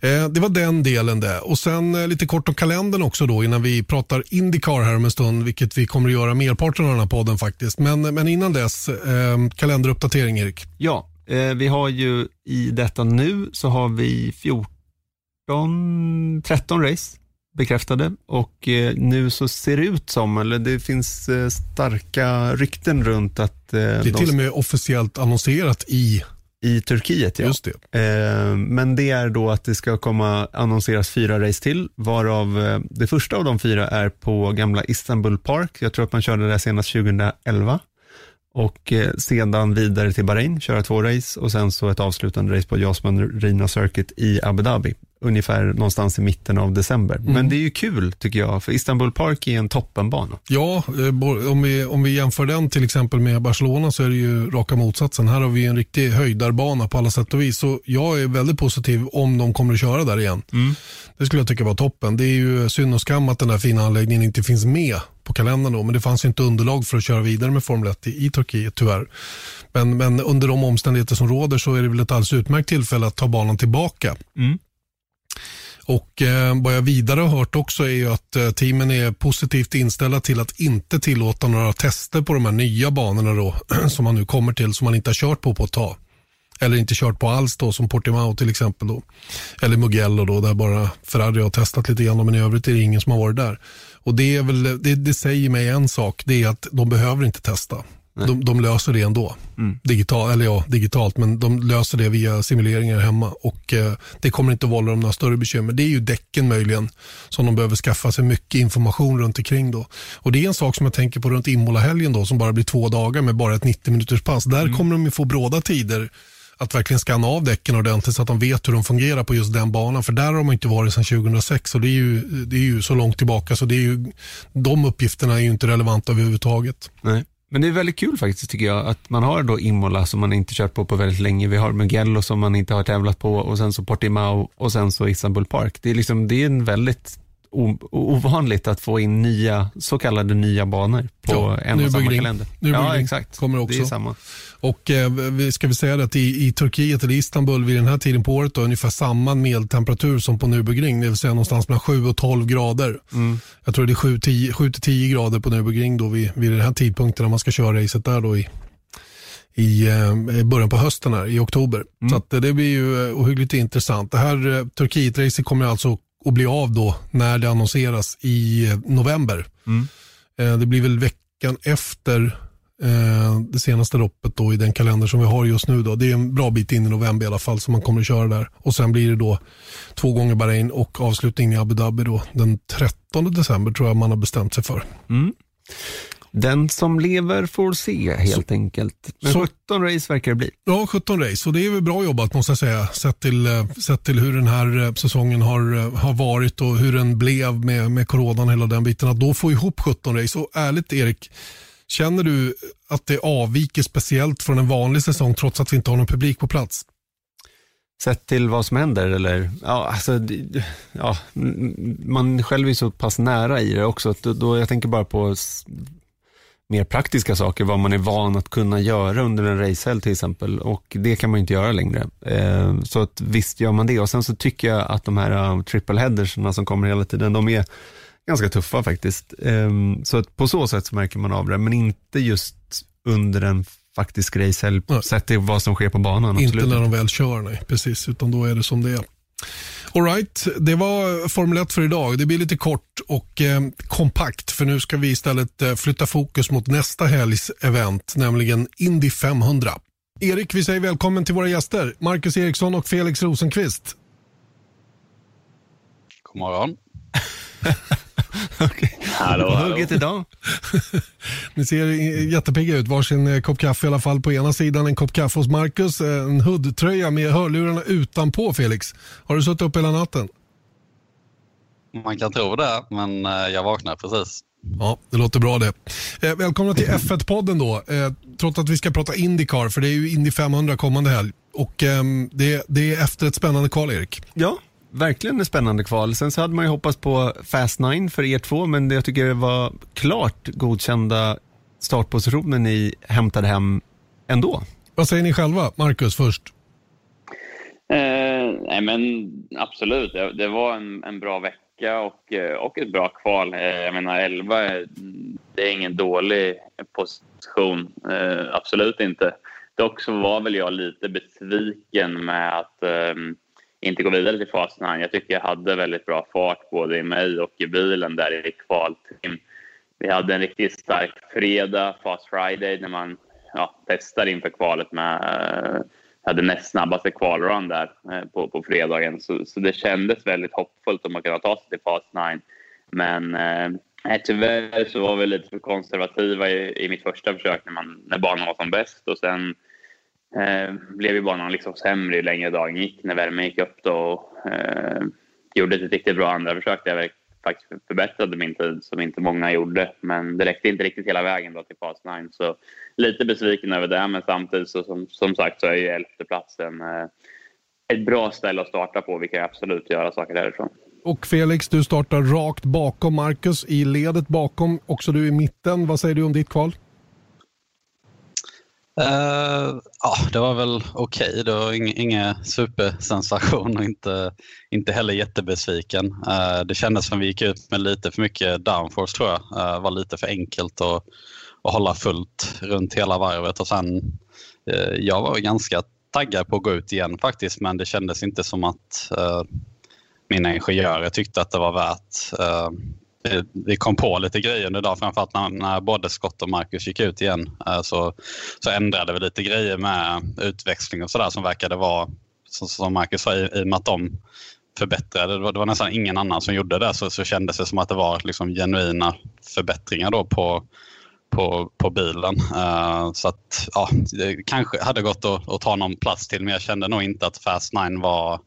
Eh, det var den delen det. Och sen eh, lite kort om kalendern också då innan vi pratar Indycar här om en stund, vilket vi kommer att göra merparten av den här podden faktiskt. Men, men innan dess, eh, kalenderuppdatering Erik. Ja, vi har ju i detta nu så har vi 14, 13 race bekräftade och eh, nu så ser det ut som, eller det finns eh, starka rykten runt att... det är de... till och med officiellt annonserat i i Turkiet, ja. Just det. men det är då att det ska komma annonseras fyra race till, varav det första av de fyra är på gamla Istanbul Park. Jag tror att man körde det senast 2011 och eh, sedan vidare till Bahrain, köra två race och sen så ett avslutande race på Jasman Rina Circuit i Abu Dhabi ungefär någonstans i mitten av december. Mm. Men det är ju kul tycker jag, för Istanbul Park är en toppenbana. Ja, eh, om vi, om vi jämför den till exempel med Barcelona så är det ju raka motsatsen. Här har vi en riktig höjdarbana på alla sätt och vis. Så jag är väldigt positiv om de kommer att köra där igen. Mm. Det skulle jag tycka var toppen. Det är ju synd och skam att den där fina anläggningen inte finns med på kalendern då, men det fanns inte underlag för att köra vidare med Formel 1 i, i Turkiet tyvärr. Men, men under de omständigheter som råder så är det väl ett alldeles utmärkt tillfälle att ta banan tillbaka. Mm. Och eh, Vad jag vidare har hört också är att eh, teamen är positivt inställda till att inte tillåta några tester på de här nya banorna då, (clears throat) som man nu kommer till, som man inte har kört på på ett tag. Eller inte kört på alls då, som Portimao till exempel. Då. Eller Mugello då, där bara Ferrari har testat lite grann, men i övrigt är det ingen som har varit där. Och det, är väl, det, det säger mig en sak, det är att de behöver inte testa. De, de, löser det ändå. Mm. Digital, eller ja, digitalt, men de löser det via simuleringar hemma. Och eh, Det kommer inte att vålla dem några större bekymmer. Det är ju däcken möjligen som de behöver skaffa sig mycket information runt omkring. Då. Och Det är en sak som jag tänker på runt Imola-helgen då, som bara blir två dagar med bara ett 90 minuters pass. Där mm. kommer de få bråda tider att verkligen skanna av däcken ordentligt så att de vet hur de fungerar på just den banan. För där har de inte varit sedan 2006 och det är ju, det är ju så långt tillbaka så det är ju, de uppgifterna är ju inte relevanta överhuvudtaget. Nej. Men det är väldigt kul faktiskt tycker jag att man har då Imola som man inte kört på på väldigt länge. Vi har Mugello som man inte har tävlat på och sen så Portimao och sen så Istanbul Park. Det är, liksom, det är en väldigt ovanligt att få in nya, så kallade nya banor på ja, en och samma kalender. Ja, exakt. Kommer också. Det är samma. Och eh, ska vi säga att i, i Turkiet eller Istanbul vid den här tiden på året då, ungefär samma medeltemperatur som på Nürburgring, det vill säga någonstans mellan 7 och 12 grader. Mm. Jag tror det är 7 till 10 grader på Nürburgring då vid, vid den här tidpunkten när man ska köra racet där då i, i eh, början på hösten här, i oktober. Mm. Så att, det blir ju eh, ohyggligt intressant. Det här eh, Turkiet-racet kommer alltså att bli av då när det annonseras i eh, november. Mm. Eh, det blir väl veckan efter det senaste loppet då i den kalender som vi har just nu. Då. Det är en bra bit in i november i alla fall som man kommer att köra där. Och sen blir det då två gånger Bahrain och avslutning i Abu Dhabi då den 13 december tror jag man har bestämt sig för. Mm. Den som lever får se helt så, enkelt. Men så, 17 race verkar det bli. Ja, 17 race och det är väl bra jobbat måste jag säga. Sett till, eh, sett till hur den här eh, säsongen har, eh, har varit och hur den blev med, med coronan hela den biten. Att då få ihop 17 race. Och ärligt Erik, känner du att det avviker speciellt från en vanlig säsong trots att vi inte har någon publik på plats? Sett till vad som händer eller? Ja, alltså, ja, man själv är så pass nära i det också. Då, då jag tänker bara på mer praktiska saker, vad man är van att kunna göra under en racehelg till exempel. Och det kan man inte göra längre. Eh, så att visst gör man det. Och sen så tycker jag att de här äh, uh, triple headers som kommer hela tiden, de är ganska tuffa faktiskt. Eh, så att på så sätt så märker man av det, men inte just under en faktisk racehelg, sett till vad som sker på banan. Inte absolut. när de väl kör, nej. Precis, utan då är det som det är. Alright, det var Formel 1 för idag. Det blir lite kort och eh, kompakt för nu ska vi istället eh, flytta fokus mot nästa helgs event, nämligen Indy 500. Erik, vi säger välkommen till våra gäster, Marcus Eriksson och Felix Rosenqvist. God morgon. (laughs) (laughs) okay. Hallå, hallå. Hugget idag. (laughs) Ni ser jättepigga ut. Varsin eh, kopp kaffe i alla fall på ena sidan. En kopp kaffe hos Marcus. Eh, en hoodtröja med hörlurarna utanpå Felix. Har du suttit upp hela natten? Man kan tro det, men eh, jag vaknade precis. Ja, det låter bra det. Eh, välkomna till F1-podden då. Eh, trots att vi ska prata Indycar, för det är ju Indy 500 kommande helg. Och eh, det, det, är efter ett spännande kval, Erik. Ja, verkligen ett spännande kval. Sen så hade man ju hoppats på Fast 9 för er två, men det jag tycker det var klart godkända startpositioner ni hämtade hem ändå. Vad säger ni själva? Marcus först. Eh, nej men absolut, det, det var en, en, bra vecka och, eh, och ett bra kval. Eh, jag menar 11, det är ingen dålig position. Eh, absolut inte. Dock så var väl jag lite besviken med att eh, inte gå vidare till fasen här. Jag tycker jag hade väldigt bra fart både i mig och i bilen där i kvaltrim. Vi hade en riktigt stark fredag, Fast Friday, när man ja, testar inför kvalet med eh, hade näst snabbaste kvalrun där eh, på, på fredagen. Så, så det kändes väldigt hoppfullt om man kunde ta sig till Fast 9. Men eh, eh, tyvärr så var vi lite för konservativa i, i mitt första försök när, man, när banan var som bäst. Och sen eh, blev ju banan liksom sämre ju längre dagen gick när värmen gick upp då. Och, eh, gjorde ett riktigt bra andra försök där jag faktiskt förbättrade min tid som inte många gjorde. Men det räckte inte riktigt hela vägen då till pass 9 så lite besviken över det men samtidigt så som, som sagt så är ju elfteplatsen eh, ett bra ställe att starta på. Vi kan absolut göra saker därifrån. Och Felix, du startar rakt bakom Marcus i ledet bakom. Också du i mitten. Vad säger du om ditt kval? Uh, ja, det var väl okej. Okay. Det var ing, ingen supersensation och inte, inte heller jättebesviken. Uh, det kändes som vi gick ut med lite för mycket downforce tror jag. Det uh, var lite för enkelt att, att hålla fullt runt hela varvet och sen eh, jag var ganska taggad på att gå ut igen faktiskt men det kändes inte som att mina ingenjörer tyckte att det var värt vi kom på lite grejer under dagen, framförallt när, när både Scott och Marcus gick ut igen. Eh, så, så ändrade vi lite grejer med utväxling och sådär som verkade vara, som, som Marcus sa, i, i och med att de förbättrade. Det var, det var, nästan ingen annan som gjorde det så, så kändes det som att det var liksom genuina förbättringar då på, på, på bilen. Uh, så att ja, det kanske hade gått att, att ta någon plats till men jag kände nog inte att Fast 9 var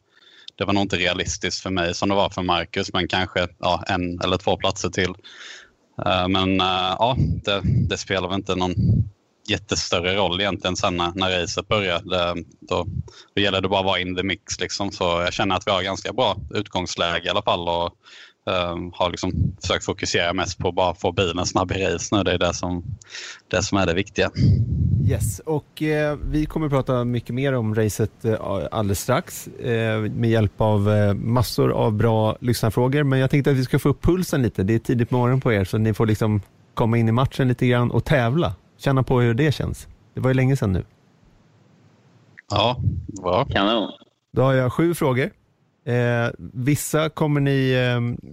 det var nog inte realistiskt för mig som det var för Marcus, men kanske ja, en eller två platser till. Eh, men eh, ja, det, det, spelar väl inte någon jättestörre roll egentligen sen när, när racet börjar. Det, då, då gäller det bara att vara in the mix. Liksom. Så jag känner att vi har ganska bra utgångsläge i alla fall. Och, uh, har liksom försökt fokusera mest på att bara få bilen snabb i race nu. Det är det som, det som är det viktiga. Yes, och eh, vi kommer att prata mycket mer om racet eh, alldeles strax eh, med hjälp av eh, massor av bra lyssnarfrågor. Men jag tänkte att vi ska få upp pulsen lite. Det är tidigt på morgonen på er så ni får liksom komma in i matchen lite grann och tävla. Känna på hur det känns. Det var ju länge sedan nu. Ja, bra. Kanon. Då har jag sju frågor. Eh, vissa kommer ni eh,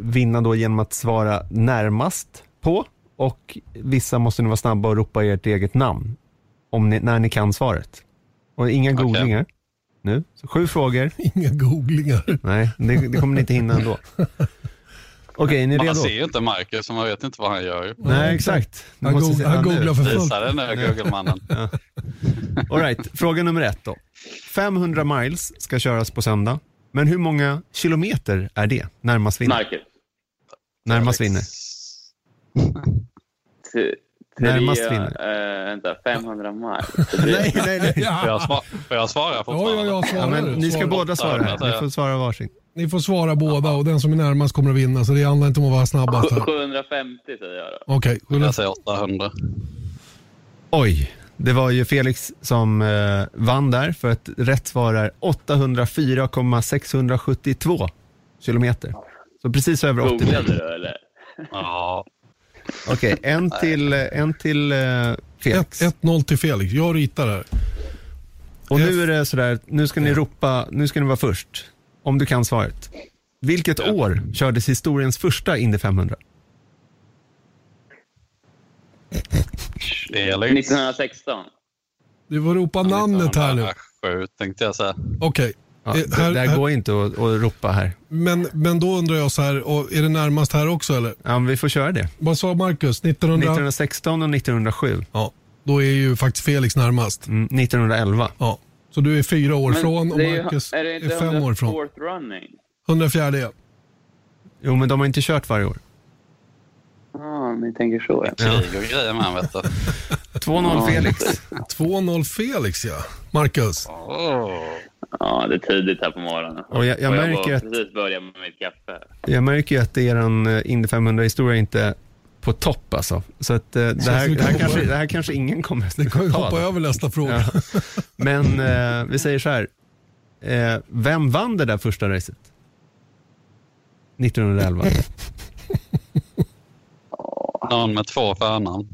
vinna då genom att svara närmast på och vissa måste ni vara snabba och ropa ert eget namn om ni, när ni kan svaret. Och inga okay. googlingar nu. Så sju frågor. (laughs) Inga googlingar. Nej, det, det kommer ni inte hinna ändå. (laughs) Okej, okay, är ni man redo? Man ser ju inte Marcus, så man vet inte vad han gör. Nej, exakt. Han, go han googlar för fullt. Visa det nu, Google-mannen. ja. All right, fråga nummer ett då. 500 miles ska köras på söndag. Men hur många kilometer är det? Närmast vinner. Marcus. Närmast vinner. Närmast vinner. Äh, vänta, 500 miles. (laughs) nej, nej, nej. Ja. Får, jag svara, får jag svara fortfarande? Ja, ja, jag svarar. Ja, men ni ska båda svara här. Ni får svara varsin. Ni får svara båda och den som är närmast kommer att vinna. Så det handlar inte om att vara snabbast. 750 säger jag då. Okej. Okay, jag säger 800. Oj, det var ju Felix som eh, vann där för att rätt svar är 804,672 kilometer. Så precis över 80 Googlade du eller? Ja. Okej, okay, en till, en till uh, Felix. 1-0 till Felix. Jag ritar här. Och nu är det sådär, nu ska ni ropa, nu ska ni vara först. Om du kan svaret. Vilket ja. år kördes historiens första Indy 500? Felix. 1916. Du får ropa namnet här nu. Sju tänkte jag säga. Okej. Okay. Ja, det här, här går inte att, att, ropa här. Men, men då undrar jag så här, är det närmast här också eller? Ja, vi får köra det. Vad sa Marcus? 1900... 1916 och 1907. Ja, då är ju faktiskt Felix närmast. Mm, 1911. Ja, så du är fyra år men från och Marcus är, är, är, fem år från. running? 104 ja. Jo, men de har inte kört varje år. Ja, ah, ni tänker så ja. Krig och grejer med vet du. (laughs) 2-0 Felix. 2-0 Felix ja. Marcus. Oh. Ja, det är tidigt här på morgonen. Och jag, jag märker jag precis börja med mitt kaffe. Jag märker ju att er eh, Indy 500-historia inte på topp alltså. Så att, uh, det, här, det, här kanske, det här kanske ingen kommer att ta. Det kan ju hoppa över nästa fråga. Ja. Men uh, vi säger så här. Uh, vem vann det där första racet? 1911. (laughs) Någon med två förnamn.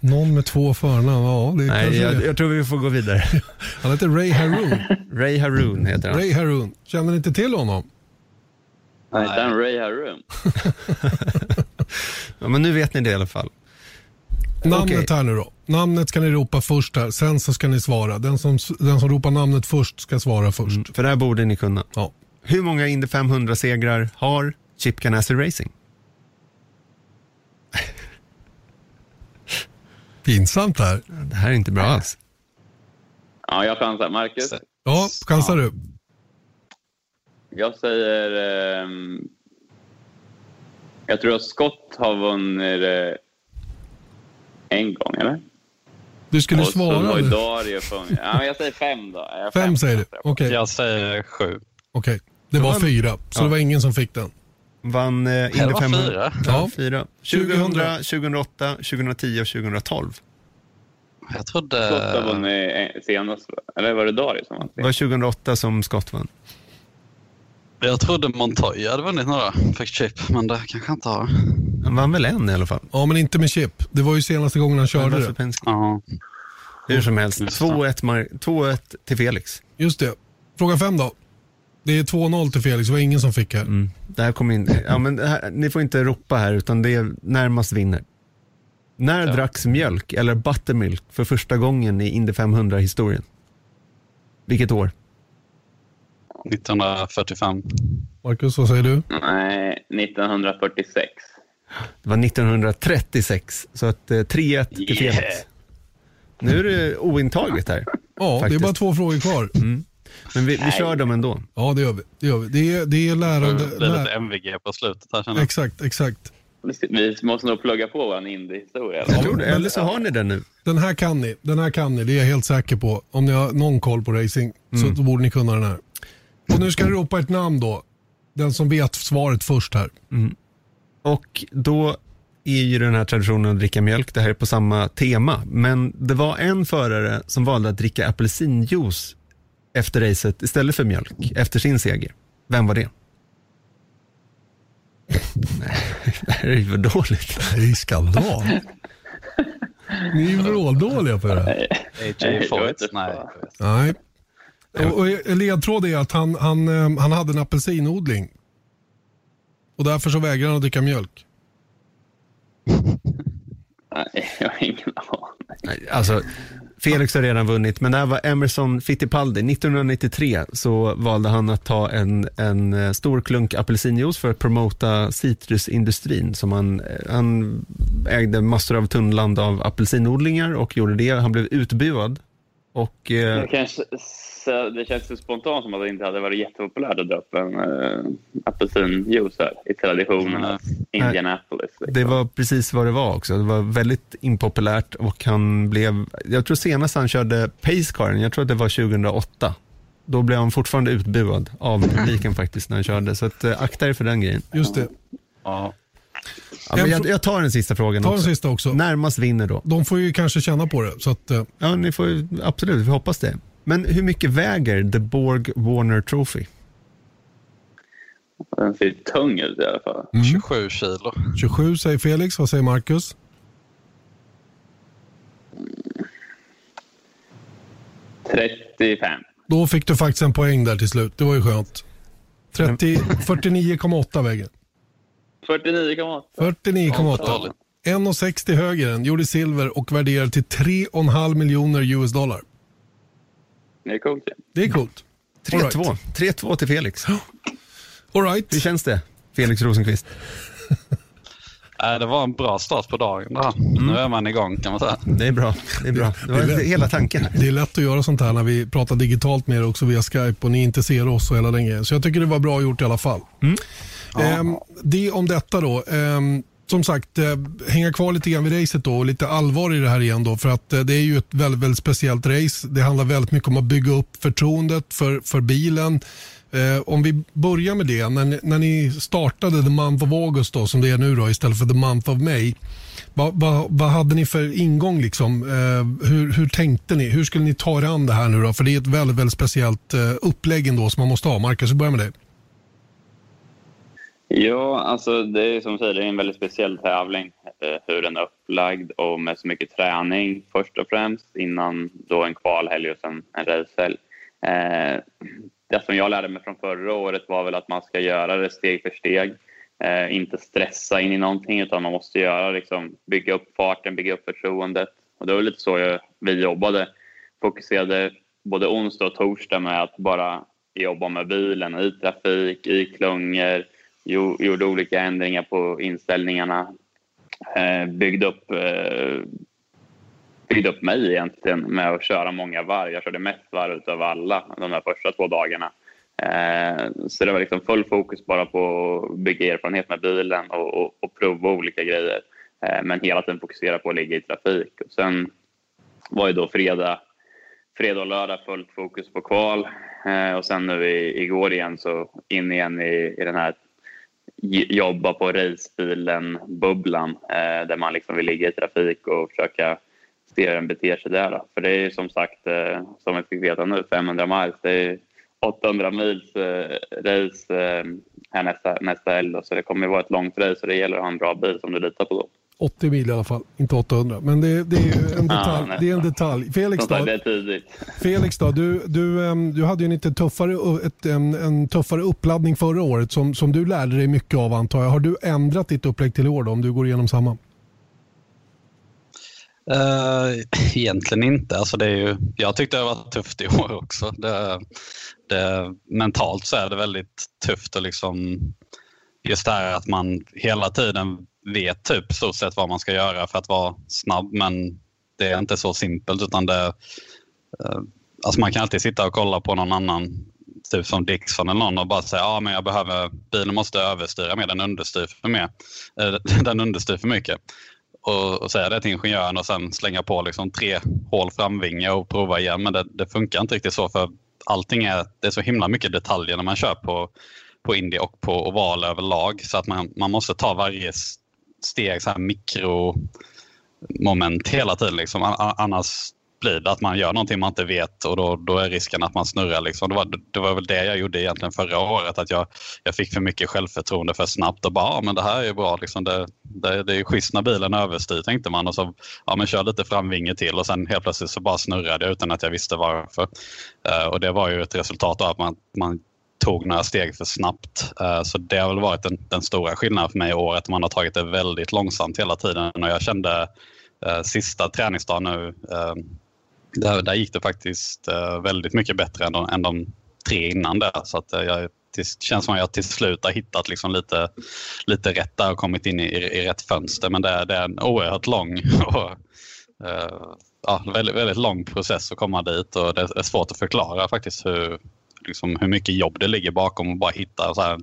(laughs) Någon med två förnamn, ja. Det Nej, jag, jag, tror vi får gå vidare. (laughs) Han heter Ray Haroon. Ray Haroon heter han. Ray Haroon. Känner ni inte till honom? Nej, inte han Ray Haroon? (laughs) ja, men nu vet ni det i alla fall. Namnet okay. här nu då. Namnet ska ni ropa först här, sen så ska ni svara. Den som, den som ropar namnet först ska svara först. Mm, för det här borde ni kunna. Ja. Hur många Indy 500-segrar har Chip Ganassi Racing? Pinsamt det här. Det här är inte bra alls. Ja, jag chansar. Marcus? Ja, chansar du? Jag säger... ehm, jag tror att Scott har vunnit det en gång, eller? Du skulle Och så svara. var ju nu. Dario. Ja, men jag säger fem då. Jag Fem säger du? Okej, Jag säger sju. okej. det var var- fyra, så Ja. det var ingen som fick den. Vann eh, Indy Det var 500. fyra. Ja, fyra. 2000, 2008, 2010 och 2012. Jag trodde... Scott har vunnit en- senast, eller var det Dario som vann? Det var 2008 som Scott vann. Jag trodde Montoya hade vunnit några. Fick chip, men det kanske inte har. Han vann väl en i alla fall. Ja, men inte med chip. Det var ju senaste gången han körde det. Penske? Ja. Hur som helst, Just det. 2-1 mar- 2-1 till Felix. Just det. Fråga fem då. Det är 2-0 till Felix, det var ingen som fick här. Mm. Det här kommer in. Ja, men det här, ni får inte ropa här, utan det är närmast vinner. När Ja. dracks mjölk, eller buttermilk, för första gången i Indy 500-historien? Vilket år? 1945. Marcus, vad säger du? Nej, 1946. Det var 1936, så att eh, 3-1 till Yeah. Felix. Nu är det ointaget här. Ja, Faktiskt. det är bara två frågor kvar. Men vi, vi kör dem ändå. Ja, det gör vi. Det, gör vi. det, är, det är lärande. Det blir Lär... lite MVG på slutet här känner jag. Exakt, exakt. Vi måste nog plugga på vår. Jag men- Eller så har ni den nu. Den här kan ni. Den här kan ni, det är jag helt säker på. Om ni har någon koll på racing så då borde ni kunna den här. Och nu ska ni ropa ett namn då. Den som vet svaret först här. Och då är ju den här traditionen att dricka mjölk, det här är på samma tema. Men det var en förare som valde att dricka apelsinjuice efter racet istället för mjölk, efter sin seger. Vem var det? Nej, det här är ju för dåligt. Det är skandal. ni är ju vråldåliga på det här. AJ Foyt? Nej. Nej. Och, och ledtråd är att han, han, eh, han hade en apelsinodling. Och därför så vägrar han att dricka mjölk. Nej, jag har ingen aning. Alltså, Felix har redan vunnit, men det här var Emerson Fittipaldi? 1993 så valde han att ta en, en eh, stor klunk apelsinjuice för att promota citrusindustrin. Som han, eh, han ägde massor av tunnland av apelsinodlingar och gjorde det. Han blev utbuad. Och, eh, det, känns så spontant som att det inte hade varit jättepopulärt att upp en äh, apelsinjuice här i traditionernas Indianapolis. Liksom. det var precis vad det var också. Det var väldigt impopulärt och han blev, jag tror senast han körde pacecaren, jag tror att det var 2008. Då blev han fortfarande utbuad av publiken faktiskt när han körde. Så att, eh, akta er för den grejen. Just det. Ja. Ja, men jag, jag tar den sista frågan Ta den också. sista också. Närmast vinner då. De får ju kanske känna på det. Så att, eh, Ja, ni får ju, absolut, vi hoppas det. Men hur mycket väger The Borg Warner Trophy? Den ser tung ut i alla fall. 27 kilo. 27 säger Felix, vad säger Marcus? Mm. 35. Då fick du faktiskt en poäng där till slut. Det var ju skönt. 30 49,8 vägen. 49,8. 49,8. dåligt. 1,60 högre än, gjorde silver och värderad till 3,5 miljoner US dollar. Det är coolt. Det är coolt. All 3-2. right. 3-2 till Felix. (gasps) All right. Hur känns det, Felix Rosenqvist? Nej, (laughs) det var en bra start på dagen. Där. Nu är man igång kan man säga. Det är bra. Det är bra. Det var Det är lätt. hela tanken. Det är lätt att göra sånt här när vi pratar digitalt med er också via Skype och ni inte ser oss och hela den grejen. Så jag tycker det var bra gjort i alla fall. Ehm, det om detta då. Som sagt, eh, hänga kvar lite grann vid racet då och lite allvar i det här igen då. För att eh, det är ju ett väldigt, väldigt speciellt race. Det handlar väldigt mycket om att bygga upp förtroendet för, för bilen. Eh, om vi börjar med det, när ni, när ni startade the month of August då, som det är nu då, istället för the month of May. Vad, va, va hade ni för ingång? Liksom? Eh, hur, hur tänkte ni? Hur skulle ni ta er an det här nu då? För det är ett väldigt, väldigt speciellt eh, upplägg ändå som man måste ha. Marcus, vi börjar med dig. Ja, alltså det är som du säger, det är en väldigt speciell tävling. Eh, hur den är upplagd och med så mycket träning först och främst innan då en kvalhelg och sen en racehelg. Eh, det som jag lärde mig från förra året var väl att man ska göra det steg för steg. Eh, inte stressa in i någonting utan man måste göra liksom, bygga upp farten, bygga upp förtroendet. Och det var lite så jag, vi jobbade. Fokuserade både onsdag och torsdag med att bara jobba med bilen i trafik, i klungor, gjorde olika ändringar på inställningarna. Eh, byggde upp eh, byggde upp mig egentligen med att köra många varv. Jag körde mest varv av alla de här första två dagarna. Eh, så det var liksom full fokus bara på att bygga erfarenhet med bilen och, och, och prova olika grejer. Men hela tiden fokusera på att ligga i trafik. Och sen var ju då fredag, fredag och lördag fullt fokus på kval. Och sen nu i, igår igen så in igen i, i den här jobba på racebilen-bubblan eh, där man liksom vill ligga i trafik och försöka se hur den beter sig där. Då. För det är ju som sagt, eh, som vi fick veta nu, 500 miles. Det är 800 mils eh, race eh, här nästa, nästa helg. Så det kommer att vara ett långt race och det gäller att ha en bra bil som du litar på då. 80 mil i alla fall, inte 800. Men det, det är en (laughs) detalj. Det är en detalj. Felix då? (laughs) Felix då, du, du, du hade ju en lite tuffare, ett, en, en, tuffare uppladdning förra året som, som du lärde dig mycket av antar jag. Har du ändrat ditt upplägg till i år då, om du går igenom samma? Uh, egentligen inte. Alltså det är ju, jag tyckte det var tufft i år också. Det, det, mentalt så är det väldigt tufft och liksom just det här att man hela tiden vet typ stort sett vad man ska göra för att vara snabb men det är inte så simpelt utan det uh, alltså man kan alltid sitta och kolla på någon annan typ som Dixon eller någon och bara säga att men jag behöver, bilen måste överstyra mer, den understyr för, mer, eh, (laughs) den understyr för mycket och, och säga det till ingenjören och sen slänga på liksom tre hål framvinge och prova igen. Men det, det, funkar inte riktigt så för allting är, det är så himla mycket detaljer när man kör på, på Indy och på oval överlag så att man, man måste ta varje steg så här mikromoment hela tiden. Liksom. Annars blir det att man gör någonting man inte vet och då, då är risken att man snurrar. Liksom. Det, var, det var väl det jag gjorde egentligen förra året, att jag, jag fick för mycket självförtroende för snabbt och bara, ja men det här är bra, liksom. det, det, det är schysst när bilen överstyr tänkte man och så ja, men kör lite framvinge till och sen helt plötsligt så bara snurrade jag utan att jag visste varför. Uh, och det var ju ett resultat av att man, man tog några steg för snabbt. Eh, så det har väl varit den, den stora skillnaden för mig i år, att man har tagit det väldigt långsamt hela tiden och jag kände eh, sista träningsdagen nu eh, där, där gick det faktiskt väldigt mycket bättre än de, än de tre innan det. Så att, jag, det känns som att jag till slut har hittat liksom lite, lite rätt där och kommit in i, i, i rätt fönster. Men det, är, det är en oerhört lång (laughs) och ja, väldigt, väldigt lång process att komma dit och det är svårt att förklara faktiskt hur, liksom, hur mycket jobb det ligger bakom att bara hitta så här,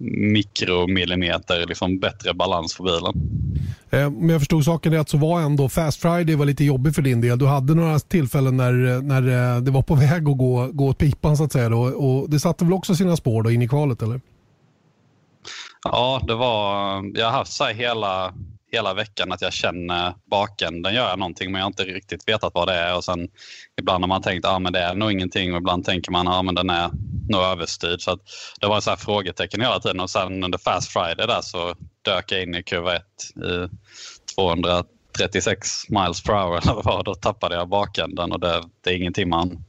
mikromillimeter liksom bättre balans för bilen. Eh, om jag förstod saken rätt så var ändå Fast Friday var lite jobbig för din del. Du hade några tillfällen när, när eh, det var på (laughs) väg att gå, gå åt pipan så att säga. Då. Och det satte väl också sina spår då in i kvalet eller? Ja, det var, jag har haft så hela, hela veckan att jag känner bakänden gör någonting men jag har inte riktigt vetat vad det är. Och sen ibland har man tänkt att ah, det är nog ingenting och ibland tänker man att ah, den är nog överstyrd. Så att det var så här frågetecken hela tiden och sen under Fast Friday där så dök jag in i kurva 1 i 236 miles per hour (laughs) eller vad Då tappade jag bakänden och det, det är ingenting man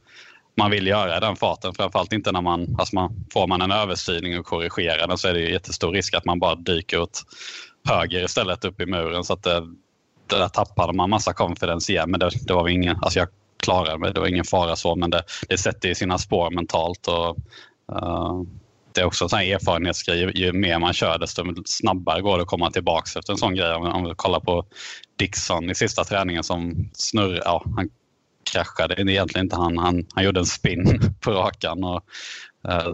man vill göra i den farten. Framförallt inte när man, alltså man får man en överstyrning och korrigerar den så är det jättestor risk att man bara dyker åt höger istället upp i muren. Så att det, det där tappade man massa confidence igen. Men det, det var ingen, alltså jag klarade mig, det var ingen fara så. Men det, det sätter ju sina spår mentalt. Och, uh, det är också en sån här erfarenhetsgrej. Ju, ju mer man kör desto snabbare går det att komma tillbaka efter en sån grej. Om, om vi kollar på Dixon i sista träningen som snurrar. Ja, han kraschade egentligen inte. Han, han, han gjorde en spin (laughs) på rakan. Och, uh,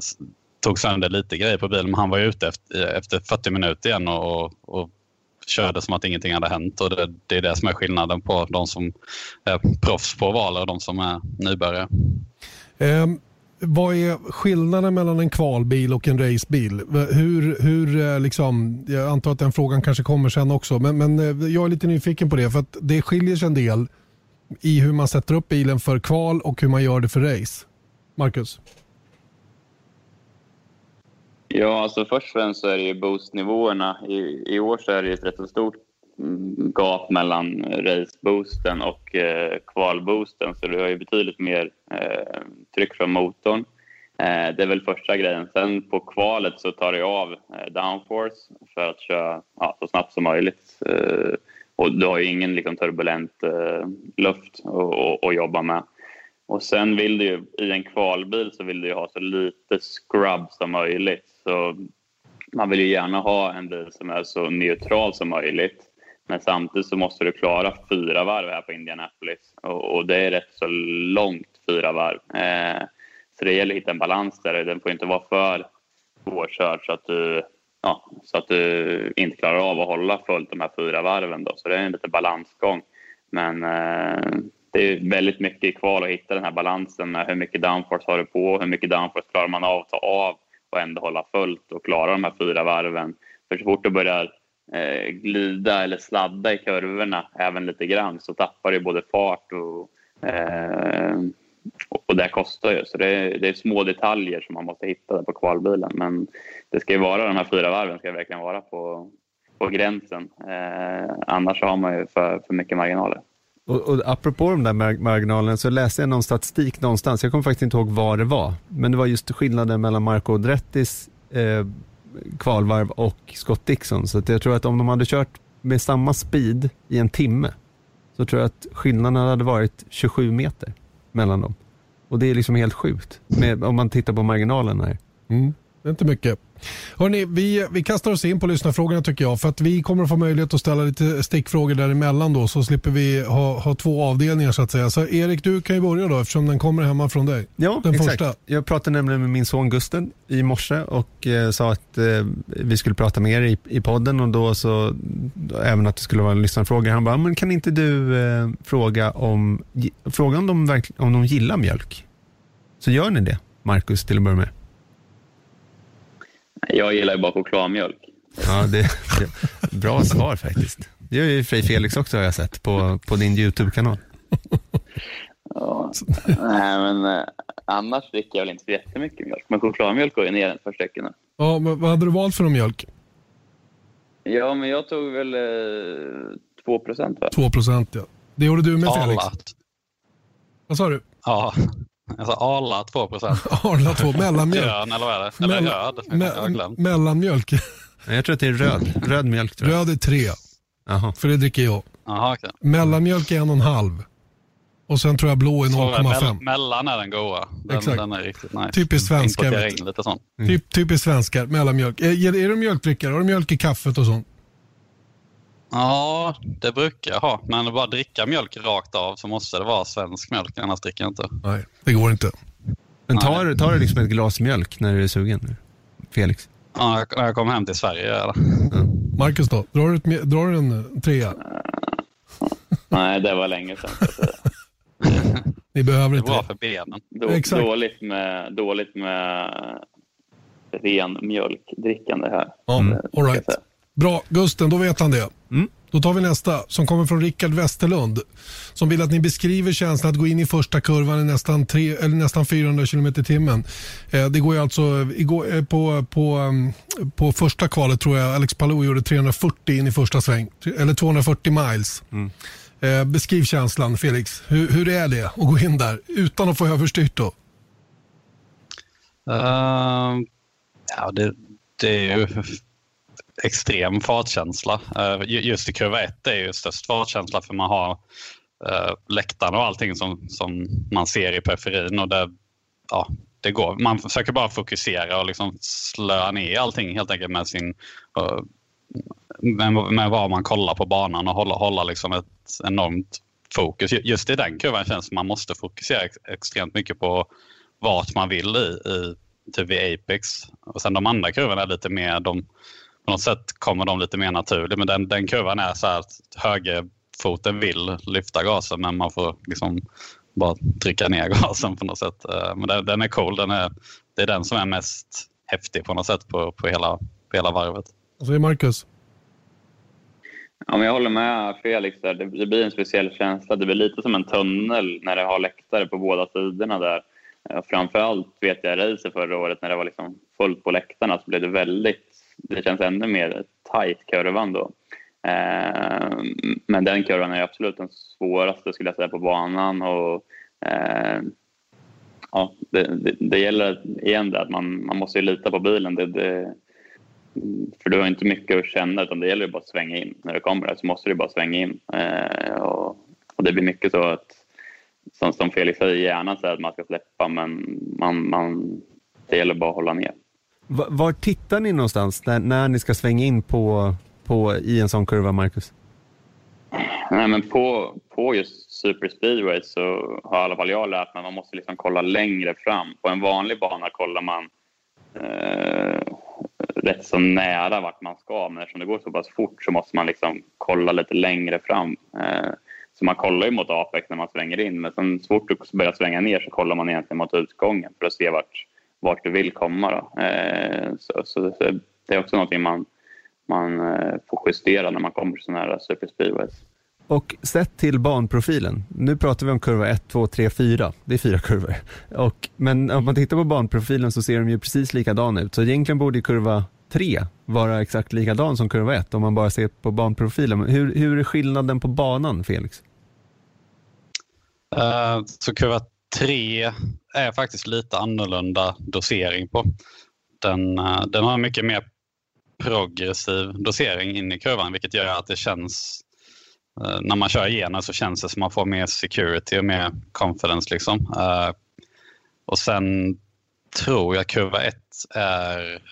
tog sönder lite grejer på bilen. Men han var ute efter, efter 40 minuter igen och, och, och körde som att ingenting hade hänt. Och det, det, är det som är skillnaden på de som är proffs på ovaler och de som är nybörjare. Um, vad är skillnaden mellan en kvalbil och en racebil? Hur, hur eh, liksom, jag antar att den frågan kanske kommer sen också, men, men eh, jag är lite nyfiken på det för att det skiljer sig en del i hur man sätter upp bilen för kval och hur man gör det för race. Marcus? Ja, alltså först och främst så är det ju boostnivåerna. I, I år så är det ett rätt så stort mm, gap mellan eh, raceboosten och eh, kvalboosten så du har ju betydligt mer eh, tryck från motorn. Eh, det är väl första grejen. Sen på kvalet så tar du av eh, downforce för att köra ja, så snabbt som möjligt. Eh, och du har ju ingen liksom, turbulent eh, luft att jobba med. Och sen vill du ju, i en kvalbil så vill du ha så lite scrub som möjligt. Så man vill ju gärna ha en bil som är så neutral som möjligt. Men samtidigt så måste du klara fyra varv här på Indianapolis och, och det är rätt så långt fyra varv. Eh, så det gäller att hitta en balans där. Den får inte vara för svårkörd så att du ja, så att du inte klarar av att hålla fullt de här fyra varven. Då. Så det är en liten balansgång. Men eh, det är väldigt mycket kvar att hitta den här balansen med hur mycket downforce har du på, hur mycket downforce klarar man av att ta av och ändå hålla fullt och klara de här fyra varven. För så fort du börjar eh, glida eller sladda i kurvorna även lite grann så tappar du både fart och, eh, och det kostar ju. Så det är, det är, små detaljer som man måste hitta där på kvalbilen. Men det ska ju vara de här fyra varven ska verkligen vara på, på gränsen. Eh, annars har man ju för, för mycket marginaler. Och, och apropå de där marginalerna så läste jag någon statistik någonstans, jag kommer faktiskt inte ihåg vad det var, men det var just skillnaden mellan Marco Odrettis eh, kvalvarv och Scott Dixon. Så jag tror att om de hade kört med samma speed i en timme så tror jag att skillnaden hade varit 27 meter mellan dem. Och det är liksom helt sjukt med, om man tittar på marginalen här. Mm. Det är inte mycket. Hörrni, vi, vi kastar oss in på lyssnarfrågorna tycker jag. För att vi kommer att få möjlighet att ställa lite stickfrågor däremellan då. Så slipper vi ha, ha två avdelningar så att säga. Så Erik, du kan ju börja då eftersom den kommer hemma från dig. Ja, den exakt. Första. Jag pratade nämligen med min son Gusten i morse och eh, sa att eh, vi skulle prata med er i, i podden och då så även att det skulle vara en lyssnarfråga. Han bara, men kan inte du eh, fråga om, fråga om de, om de gillar mjölk? Så gör ni det, Marcus, till att börja med. Jag gillar ju bara chokladmjölk. Ja, det, det bra svar faktiskt. Det gör ju Frej Felix också har jag sett på, på din YouTube-kanal. Ja, nej, men eh, annars dricker jag väl inte så jättemycket mjölk. Men chokladmjölk går ju ner ett par stycken. Ja, men vad hade du valt för någon mjölk? Ja, men jag tog väl eh, 2 procent. 2 procent, ja. Det gjorde du med Felix. Vad sa du? Ja, Alltså Arla 2 procent. (laughs) Arla 2, mellanmjölk. Grön eller vad är det? Eller Mell röd? Me mellanmjölk. Jag tror att det är röd. Röd mjölk. Tror jag. Röd är 3. Aha. För det dricker jag. Aha, okay. Mellanmjölk är en och en halv. Och sen tror jag blå är 0,5. mellan är den goa. Den, Exakt. den är riktigt nice. Typiskt svenskar. Mm. Typ, typiskt svenskar, mellanmjölk. Är, är du mjölkdrickare? Har du mjölk i kaffet och sånt? Ja, det brukar jag ha. Men bara dricka mjölk rakt av så måste det vara svensk mjölk, annars dricker jag inte. Nej, det går inte. Men tar, tar du liksom ett glas mjölk när du är sugen? Felix? Ja, när jag kommer hem till Sverige gör jag det. Mm. Marcus då? Drar du, ett, drar du en trea? Nej, det var länge sedan. (laughs) Ni behöver inte det. är bra för benen. Då, dåligt, med, dåligt med ren mjölkdrickande här. Mm. All right. Bra, Gusten, då vet han det. Mm. Då tar vi nästa som kommer från Rickard Westerlund. Som vill att ni beskriver känslan att gå in i första kurvan i nästan, tre, eller nästan 400 km i timmen. Eh, det går ju alltså igår, eh, på, på, um, på första kvalet tror jag Alex Palou gjorde 340 in i första sväng. Eller 240 miles. Mm. Eh, beskriv känslan Felix. Hur, hur är det att gå in där utan att få överstyrt då? Uh, ja, det, det är ju extrem fartkänsla. Uh, just i kurva 1 är ju störst fartkänsla för man har uh, läktaren och allting som, som man ser i periferin. Och det, ja, det går. Man försöker bara fokusera och liksom slöa ner allting helt enkelt med sin uh, med, med vad man kollar på banan och hålla, hålla liksom ett enormt fokus. Just i den kurvan känns det som man måste fokusera ex, extremt mycket på vart man vill i, i typ vid Apex. Och sen de andra kurvorna är lite mer, de, på något sätt kommer de lite mer naturligt. Men den, den kurvan är så här att högerfoten vill lyfta gasen men man får liksom bara trycka ner (laughs) gasen på något sätt. Eh, men den, den är cool. Den är, det är den som är mest häftig på något sätt på, på, hela, på hela varvet. Vad säger Marcus? Ja, men jag håller med Felix. Där. Det, blir en speciell känsla. Det blir lite som en tunnel när det har läktare på båda sidorna. där. Framförallt vet jag i racet förra året när det var liksom fullt på läktarna så blev det väldigt det känns ännu mer tight kurvan då. Eh, men den kurvan är absolut den svåraste skulle jag säga på banan. Och, eh, ja, det, det, det, gäller igen det att man, man måste lita på bilen. Det, det, för du har inte mycket att känna utan det gäller bara att svänga in. När du kommer där så måste du bara svänga in. Eh, och, och, det blir mycket så att, som, som Felix säger, gärna säger att man ska släppa men man, man, det gäller bara att hålla ner. Var, tittar ni någonstans när, när ni ska svänga in på, på, i en sån kurva, Marcus? Nej, men på, på just super speedway så har i alla fall jag lärt mig att man måste liksom kolla längre fram. På en vanlig bana kollar man eh, rätt så nära vart man ska men eftersom det går så pass fort så måste man liksom kolla lite längre fram. Eh, så man kollar ju mot Apex när man svänger in men sen så fort du börjar svänga ner så kollar man egentligen mot utgången för att se vart, vart du vill komma. Då. Eh, så, så, så, det är också någonting man, man eh, får justera när man kommer till sådana här super speedways. Och sett till banprofilen, nu pratar vi om kurva 1, 2, 3, 4, det är fyra kurvor. Och, men om man tittar på banprofilen så ser de ju precis likadana ut, så egentligen borde kurva 3 vara exakt likadan som kurva 1 om man bara ser på banprofilen. Hur, hur är skillnaden på banan, Felix? Uh, så kurva 3 är faktiskt lite annorlunda dosering på. Den, eh, den har mycket mer progressiv dosering in i kurvan vilket gör att det känns eh, när man kör igenom så känns det som att man får mer security och mer confidence. Liksom. Eh, och sen tror jag kurva 1 är,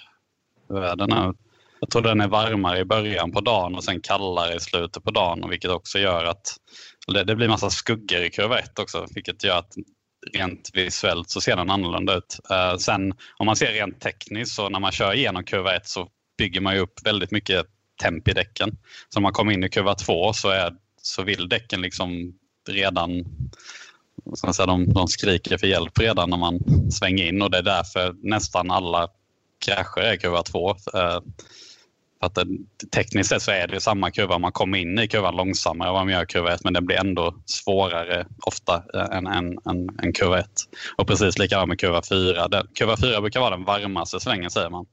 den här? jag tror den är varmare i början på dagen och sen kallare i slutet på dagen vilket också gör att det, det blir massa skuggor i kurva 1 också vilket gör att rent visuellt så ser den annorlunda ut. Uh, sen om man ser rent tekniskt så när man kör igenom kurva 1 så bygger man ju upp väldigt mycket temp i däcken. Så när man kommer in i kurva 2 så, är, så vill däcken liksom redan så säga, de, de skriker för hjälp redan när man svänger in och det är därför nästan alla krascher är kurva 2. För att det, tekniskt sett så är det samma kurva. Man kommer in i kurvan långsammare än vad man gör i kurva 1 men den blir ändå svårare ofta eh, än, än, än, än kurva 1. Och precis likadant med kurva 4. Den, kurva 4 brukar vara den varmaste svängen säger man.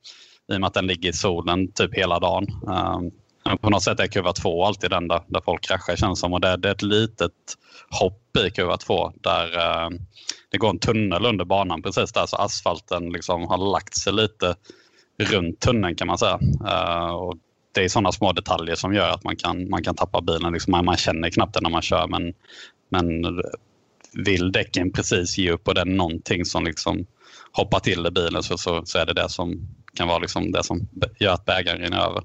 I och med att den ligger i solen typ hela dagen. Um, på något sätt är kurva 2 alltid den där, där folk kraschar känns som. Och det, det är ett litet hopp i kurva 2 där uh, det går en tunnel under banan precis där så asfalten liksom har lagt sig lite runt tunneln kan man säga. Uh, och det är sådana små detaljer som gör att man kan, man kan tappa bilen. Liksom man, man känner knappt det när man kör men, men vill däcken precis ge upp och det är någonting som liksom hoppar till i bilen så, så, så är det det som kan vara liksom det som gör att bägaren rinner över.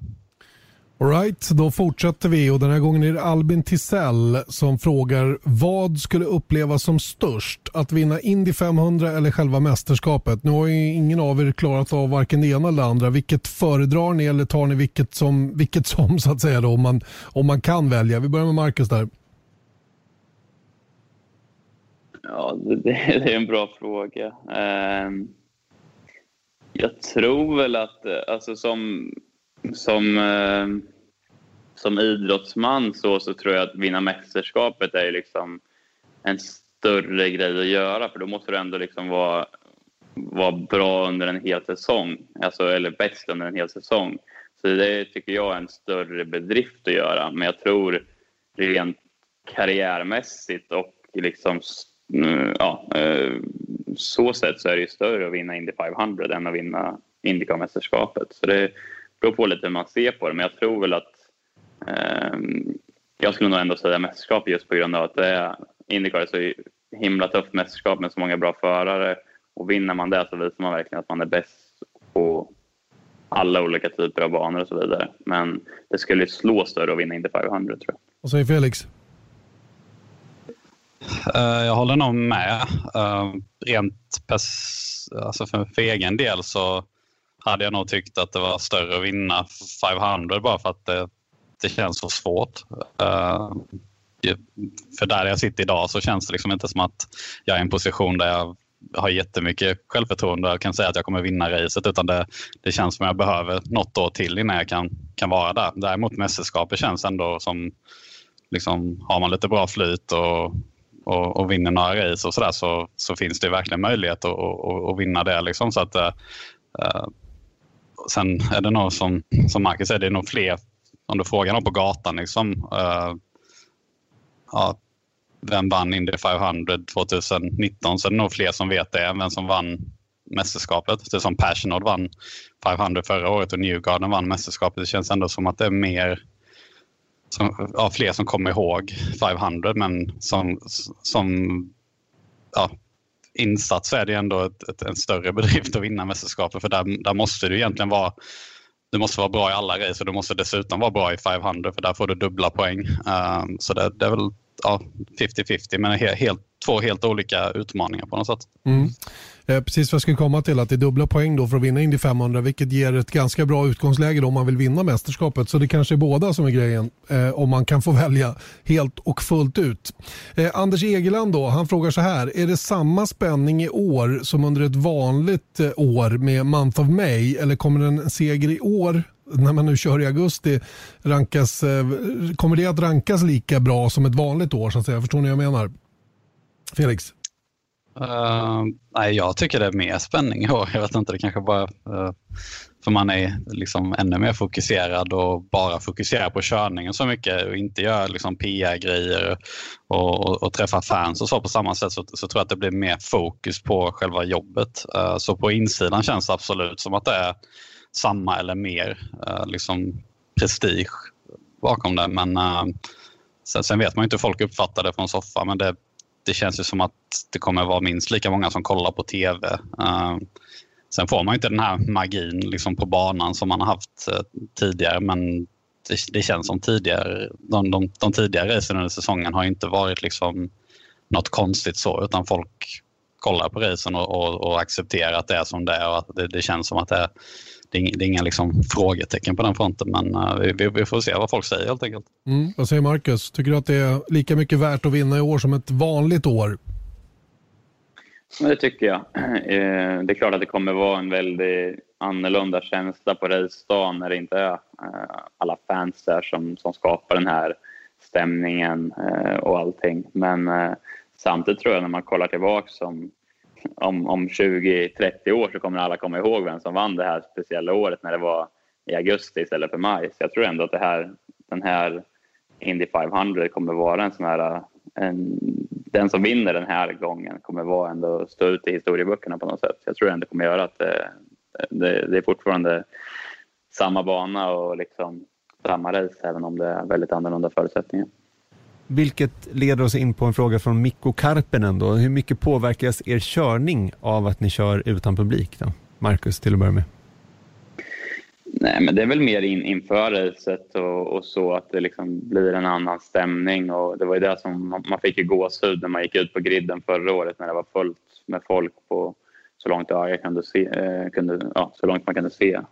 Alright, då fortsätter vi och den här gången är det Albin Tisell som frågar vad skulle upplevas som störst? Att vinna Indy 500 eller själva mästerskapet? Nu har ju ingen av er klarat av varken det ena eller det andra. Vilket föredrar ni eller tar ni vilket som, vilket som så att säga då, om, man, om man kan välja? Vi börjar med Marcus där. Ja, det, det är en bra fråga. Ehm, jag tror väl att, alltså som som, eh, som idrottsman så, så tror jag att vinna mästerskapet är liksom en större grej att göra för då måste du ändå liksom vara, vara bra under en hel säsong, alltså, eller bäst under en hel säsong. Så det tycker jag är en större bedrift att göra, men jag tror rent karriärmässigt och liksom, ja, eh, så sätt så är det ju större att vinna Indy 500 än att vinna Indycar-mästerskapet. Så det, beror på lite hur man ser på det, men jag tror väl att jag skulle nog ändå säga mästerskap just på grund av att det är Indycar är så himla tufft mästerskap med så många bra förare och vinner man det så visar man verkligen att man är bäst på alla olika typer av banor och så vidare. Men det skulle slå större att vinna Indy 500 tror jag. Vad säger Felix? Uh, jag håller nog med. Uh, rent alltså för, för egen del så hade jag nog tyckt att det var större att vinna 500 bara för att det, det känns så svårt. Eh, för där jag sitter idag så känns det liksom inte som att jag är i en position där jag har jättemycket självförtroende och kan säga att jag kommer vinna racet utan det, det känns som att jag behöver något år till innan jag kan, kan vara där. Däremot mästerskapet känns ändå som, liksom, har man lite bra flyt och, och, och vinner några race och sådär så, så finns det verkligen möjlighet att, att, att vinna det. Liksom. Så att, uh, sen är det nog som, som Marcus säger, det är nog fler, om du frågar någon på gatan, liksom, uh, ja, vem vann Indy 500 2019 så är det nog fler som vet det än vem som vann mästerskapet. Det är som Passionod vann 500 förra året och Newgarden vann mästerskapet. Det känns ändå som att det är mer som, ja, fler som kommer ihåg 500 men som, som ja, insats så är det ändå ett, ett, en större (laughs) bedrift att vinna mästerskapet för där, där måste du egentligen vara du måste vara bra i alla race och du måste dessutom vara bra i 500 för där får du dubbla poäng. Um, så det, det, är väl 50-50 ja, men helt, helt, två helt olika utmaningar på något sätt. Mm. Eh, precis vad jag skulle komma till, att det är dubbla poäng då för att vinna Indy 500 vilket ger ett ganska bra utgångsläge om man vill vinna mästerskapet. Så det kanske är båda som är grejen eh, om man kan få (laughs) välja helt och fullt ut. Eh, Anders Egeland då, han frågar så här, är det samma spänning i år som under ett vanligt eh, år med Month of May eller kommer en seger i år när man nu kör i augusti, rankas, eh, kommer det att rankas lika bra som ett vanligt år? Så att säga? Förstår ni vad jag menar? Felix? Uh, nej, jag tycker det är mer spänning i (laughs) år. Jag vet inte, det kanske bara uh, för man är liksom ännu mer fokuserad och bara fokuserar på körningen så mycket och inte gör liksom PR-grejer och, och, och träffar fans och så på samma sätt så, så, tror jag att det blir mer fokus på själva jobbet. Uh, så på insidan känns det absolut som att det är samma eller mer liksom prestige bakom det. Men sen, sen, vet man inte hur folk uppfattar det från soffan men det det känns ju som att det kommer vara minst lika många som kollar på tv. Uh, ehm, sen får man inte den här magin liksom på banan som man har haft uh, tidigare men det, det, känns som tidigare, de, de, de tidigare racen under säsongen har inte varit liksom något konstigt så utan folk kollar på racen och, och, och accepterar att det är som det är och att det, det känns som att det är det är, det är inga liksom frågetecken på den fronten, men uh, vi, vi, får se vad folk säger helt enkelt. Mm. Vad säger Marcus? Tycker du att det är lika mycket värt att vinna i år som ett vanligt år? Det tycker jag. (clears throat) Eh, det är klart att det kommer vara en väldigt annorlunda känsla på racedagen när det inte är eh, alla fans där som, som skapar den här stämningen och allting. Men samtidigt tror jag när man kollar tillbaka som om, om 20-30 år så kommer alla komma ihåg vem som vann det här speciella året när det var i augusti istället för maj. Så jag tror ändå att det här, den här Indy 500 kommer vara en sån här... En, den som vinner den här gången kommer vara ändå stå ut i historieböckerna på något sätt. Jag tror ändå kommer göra att det, det, det är fortfarande samma bana och liksom samma race även om det är väldigt annorlunda förutsättningar. Vilket leder oss in på en fråga från Mikko Karpinen. Då. Hur mycket påverkas er körning av att ni kör utan publik? Då? Marcus, till att börja med. Nej, men det är väl mer in, inför racet och, och, så att det liksom blir en annan stämning. Och det var ju det som man fick ju gåshud när man gick ut på griden förra året när det var fullt med folk på så långt jag kunde se, eh, kunde, ja, så långt man kunde se. Eh,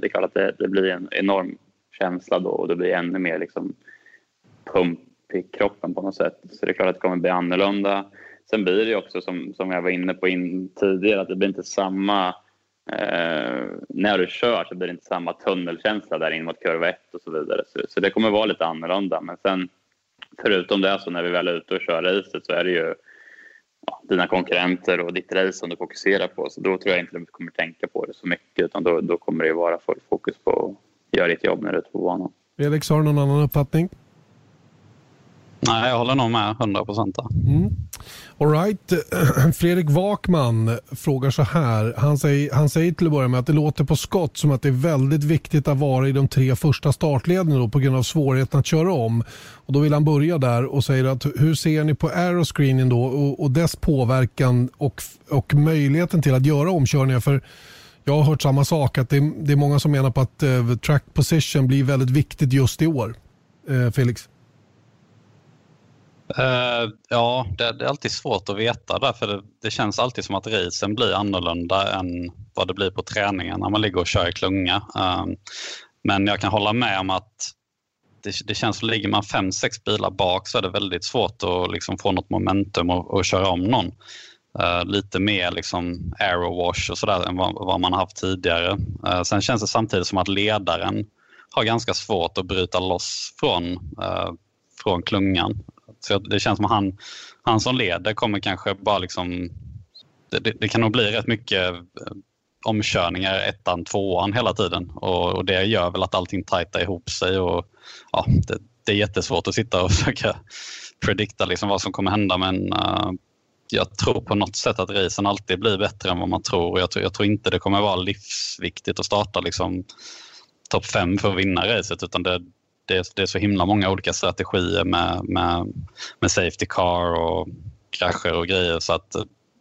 det är klart att det, det, blir en enorm känsla då och det blir ännu mer liksom pump till kroppen på något sätt. Så det är klart att det kommer bli annorlunda. Sen blir det också som, som jag var inne på in tidigare att det blir inte samma eh, när du kör så blir det inte samma tunnelkänsla där in mot kurva 1 och så vidare. Så, så, det kommer vara lite annorlunda. Men sen förutom det så när vi väl är ute och kör racet så är det ju ja, dina konkurrenter och ditt race som du fokuserar på. Så då tror jag inte du kommer tänka på det så mycket utan då, då kommer det vara fullt fokus på att göra ditt jobb när du är ute på banan. Felix, har du någon annan uppfattning? Nej, jag håller nog med 100 procent. Mm. All right. (clears throat) Fredrik Wakman frågar så här. Han säger, han säger till att börja med att det låter på skott som att det är väldigt viktigt att vara i de tre första startleden på grund av svårigheten att köra om. Och Då vill han börja där och säger att hur ser ni på aeroscreening då och, och dess påverkan och, och möjligheten till att göra omkörningar? För jag har hört samma sak, att det, det är många som menar på att uh, track position blir väldigt viktigt just i år. Uh, Felix? Uh, ja, det, det, är alltid svårt att veta därför det, det känns alltid som att racen blir annorlunda än vad det blir på träningen när man ligger och kör i klunga. Uh, men jag kan hålla med om att det, det känns som ligger man fem, sex bilar bak så är det väldigt svårt att liksom få något momentum och, och köra om någon. Uh, lite mer liksom aerowash och sådär än vad, vad, man har haft tidigare. Uh, sen känns det samtidigt som att ledaren har ganska svårt att bryta loss från, uh, från klungan. Så det känns som att han, han som leder kommer kanske bara liksom... Det, det, det kan nog bli rätt mycket eh, omkörningar ettan, tvåan hela tiden och, och, det gör väl att allting tajtar ihop sig och ja, det, det är jättesvårt att sitta och (laughs) försöka predikta liksom vad som kommer hända men uh, jag tror på något sätt att racen alltid blir bättre än vad man tror. Jag tror, jag tror inte det kommer vara livsviktigt att starta liksom topp fem för att vinna racet utan det, det, det är så himla många olika strategier med, med, med safety car och krascher och grejer så att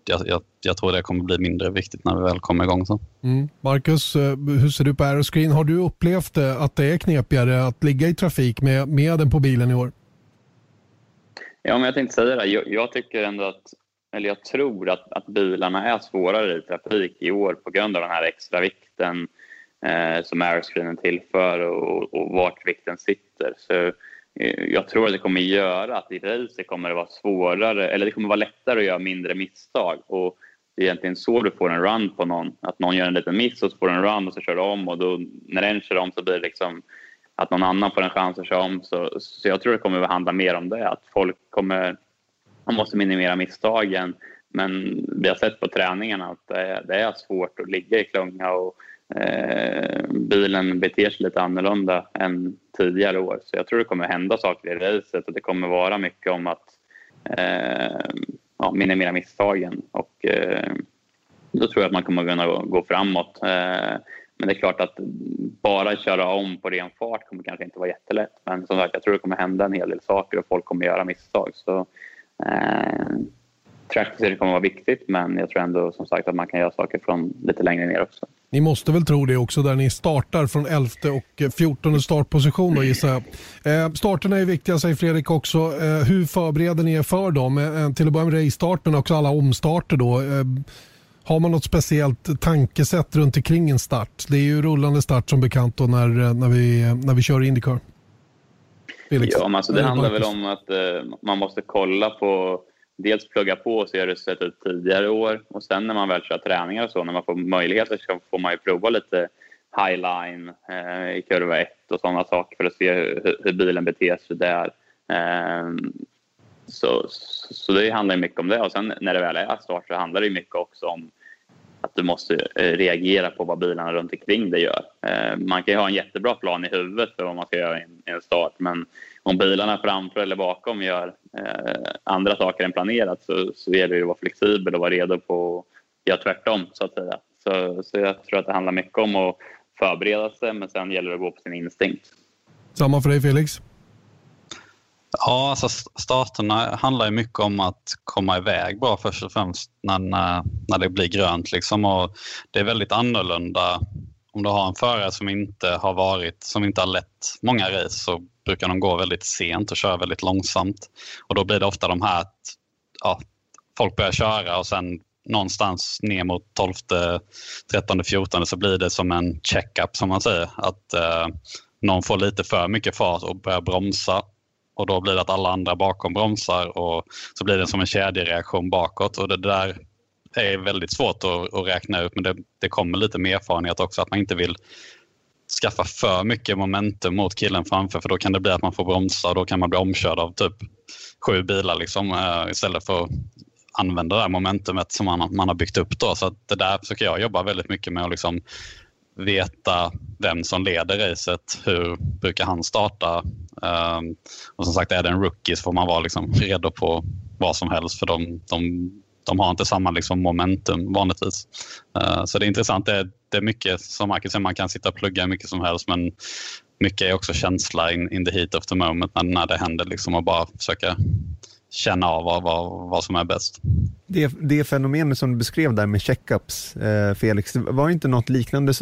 jag, jag, jag, tror det kommer bli mindre viktigt när vi väl kommer igång. Så. Mm. Marcus, eh, hur ser du på Aeroscreen? Har du upplevt att det är knepigare att ligga i trafik med, med den på bilen i år? Ja, men jag tänkte säga det. Jag, jag tycker ändå att, eller jag tror att, att bilarna är svårare i trafik i år på grund av den här extra vikten eh, som aeroscreenen tillför och, och vart vikten sitter. Så eh, jag tror att det kommer göra att i racet kommer det vara svårare, eller det kommer vara lättare att göra mindre misstag. Och det är egentligen så du får en run på någon. Att någon gör en liten miss och så får du en run och så kör du om och då, när den kör om så blir det liksom att någon annan får en chans att köra om. Så, så jag tror det kommer att handla mer om det. Att folk kommer... Man måste minimera misstagen. Men vi har sett på träningarna att det, det är svårt att ligga i klunga och eh, bilen beter sig lite annorlunda än tidigare år. Så jag tror det kommer hända saker i racet och det kommer vara mycket om att eh, ja, minimera misstagen. Och, eh, då tror jag att man kommer kunna gå, gå framåt. Eh, men det är klart att bara köra om på ren fart kommer kanske inte vara jättelätt. Men som sagt, jag tror det kommer hända en hel del saker och folk kommer göra misstag. Så, eh, track kommer vara viktigt, men jag tror ändå som sagt att man kan göra saker från lite längre ner också. Ni måste väl tro det också där ni startar från 11 och 14 startposition då gissar jag. Eh, starterna är viktiga säger Fredrik också. Eh, hur förbereder ni er för dem? Eh, till att börja med race-start men också alla omstarter då. Eh, har man något speciellt tankesätt runt omkring en start? Det är ju rullande start som bekant då när, när, vi, när vi kör Indycar. Felix. Ja, men alltså det handlar väl om att eh, man måste kolla på dels plugga på och se hur det sett ut tidigare år och sen när man väl kör träningar och så, när man får möjligheter så får man ju prova lite highline eh, i kurva 1 och sådana saker för att se hur, hur bilen beter sig där. Eh, så, så, så, det handlar mycket om det och sen när det väl är start så handlar det mycket också om att du måste eh, reagera på vad bilarna runt omkring dig gör. Eh, man kan ju ha en jättebra plan i huvudet för vad man ska göra i en start men om bilarna framför eller bakom gör eh, andra saker än planerat så, så gäller det att vara flexibel och vara redo på att göra tvärtom så att säga. Så, så jag tror att det handlar mycket om att förbereda sig men sen gäller det att gå på sin instinkt. Samma för dig Felix? Ja, alltså starterna handlar ju mycket om att komma iväg bra först och främst när, när, när det blir grönt. Liksom. Och det är väldigt annorlunda om du har en förare som inte har varit, som inte har lett många race så brukar de gå väldigt sent och köra väldigt långsamt. Och då blir det ofta de här att ja, folk börjar köra och sen någonstans ner mot 12, 13, 14 så blir det som en check-up som man säger. Att eh, någon får lite för mycket fart och börjar bromsa och då blir det att alla andra bakom bromsar och så blir det som en kedjereaktion bakåt och det där är väldigt svårt att, att räkna ut men det, det kommer lite med erfarenhet också att man inte vill skaffa för mycket momentum mot killen framför för då kan det bli att man får bromsa och då kan man bli omkörd av typ sju bilar liksom, eh, istället för att använda det här momentumet som man, man har byggt upp. Då. Så det där försöker jag jobba väldigt mycket med att liksom veta vem som leder racet, hur brukar han starta? Ehm, och som sagt, är det en rookie så får man vara liksom redo på vad som helst för de, de, de har inte samma liksom momentum vanligtvis. Uh, så det är intressant. Det är, det är mycket som Marcus säger, man kan sitta och plugga mycket som helst men mycket är också känsla in, in the heat of the moment när, när det händer liksom och bara försöka känna av vad, vad, vad som är bäst. Det, det fenomenet som du beskrev där med checkups, eh, Felix, var det inte något liknande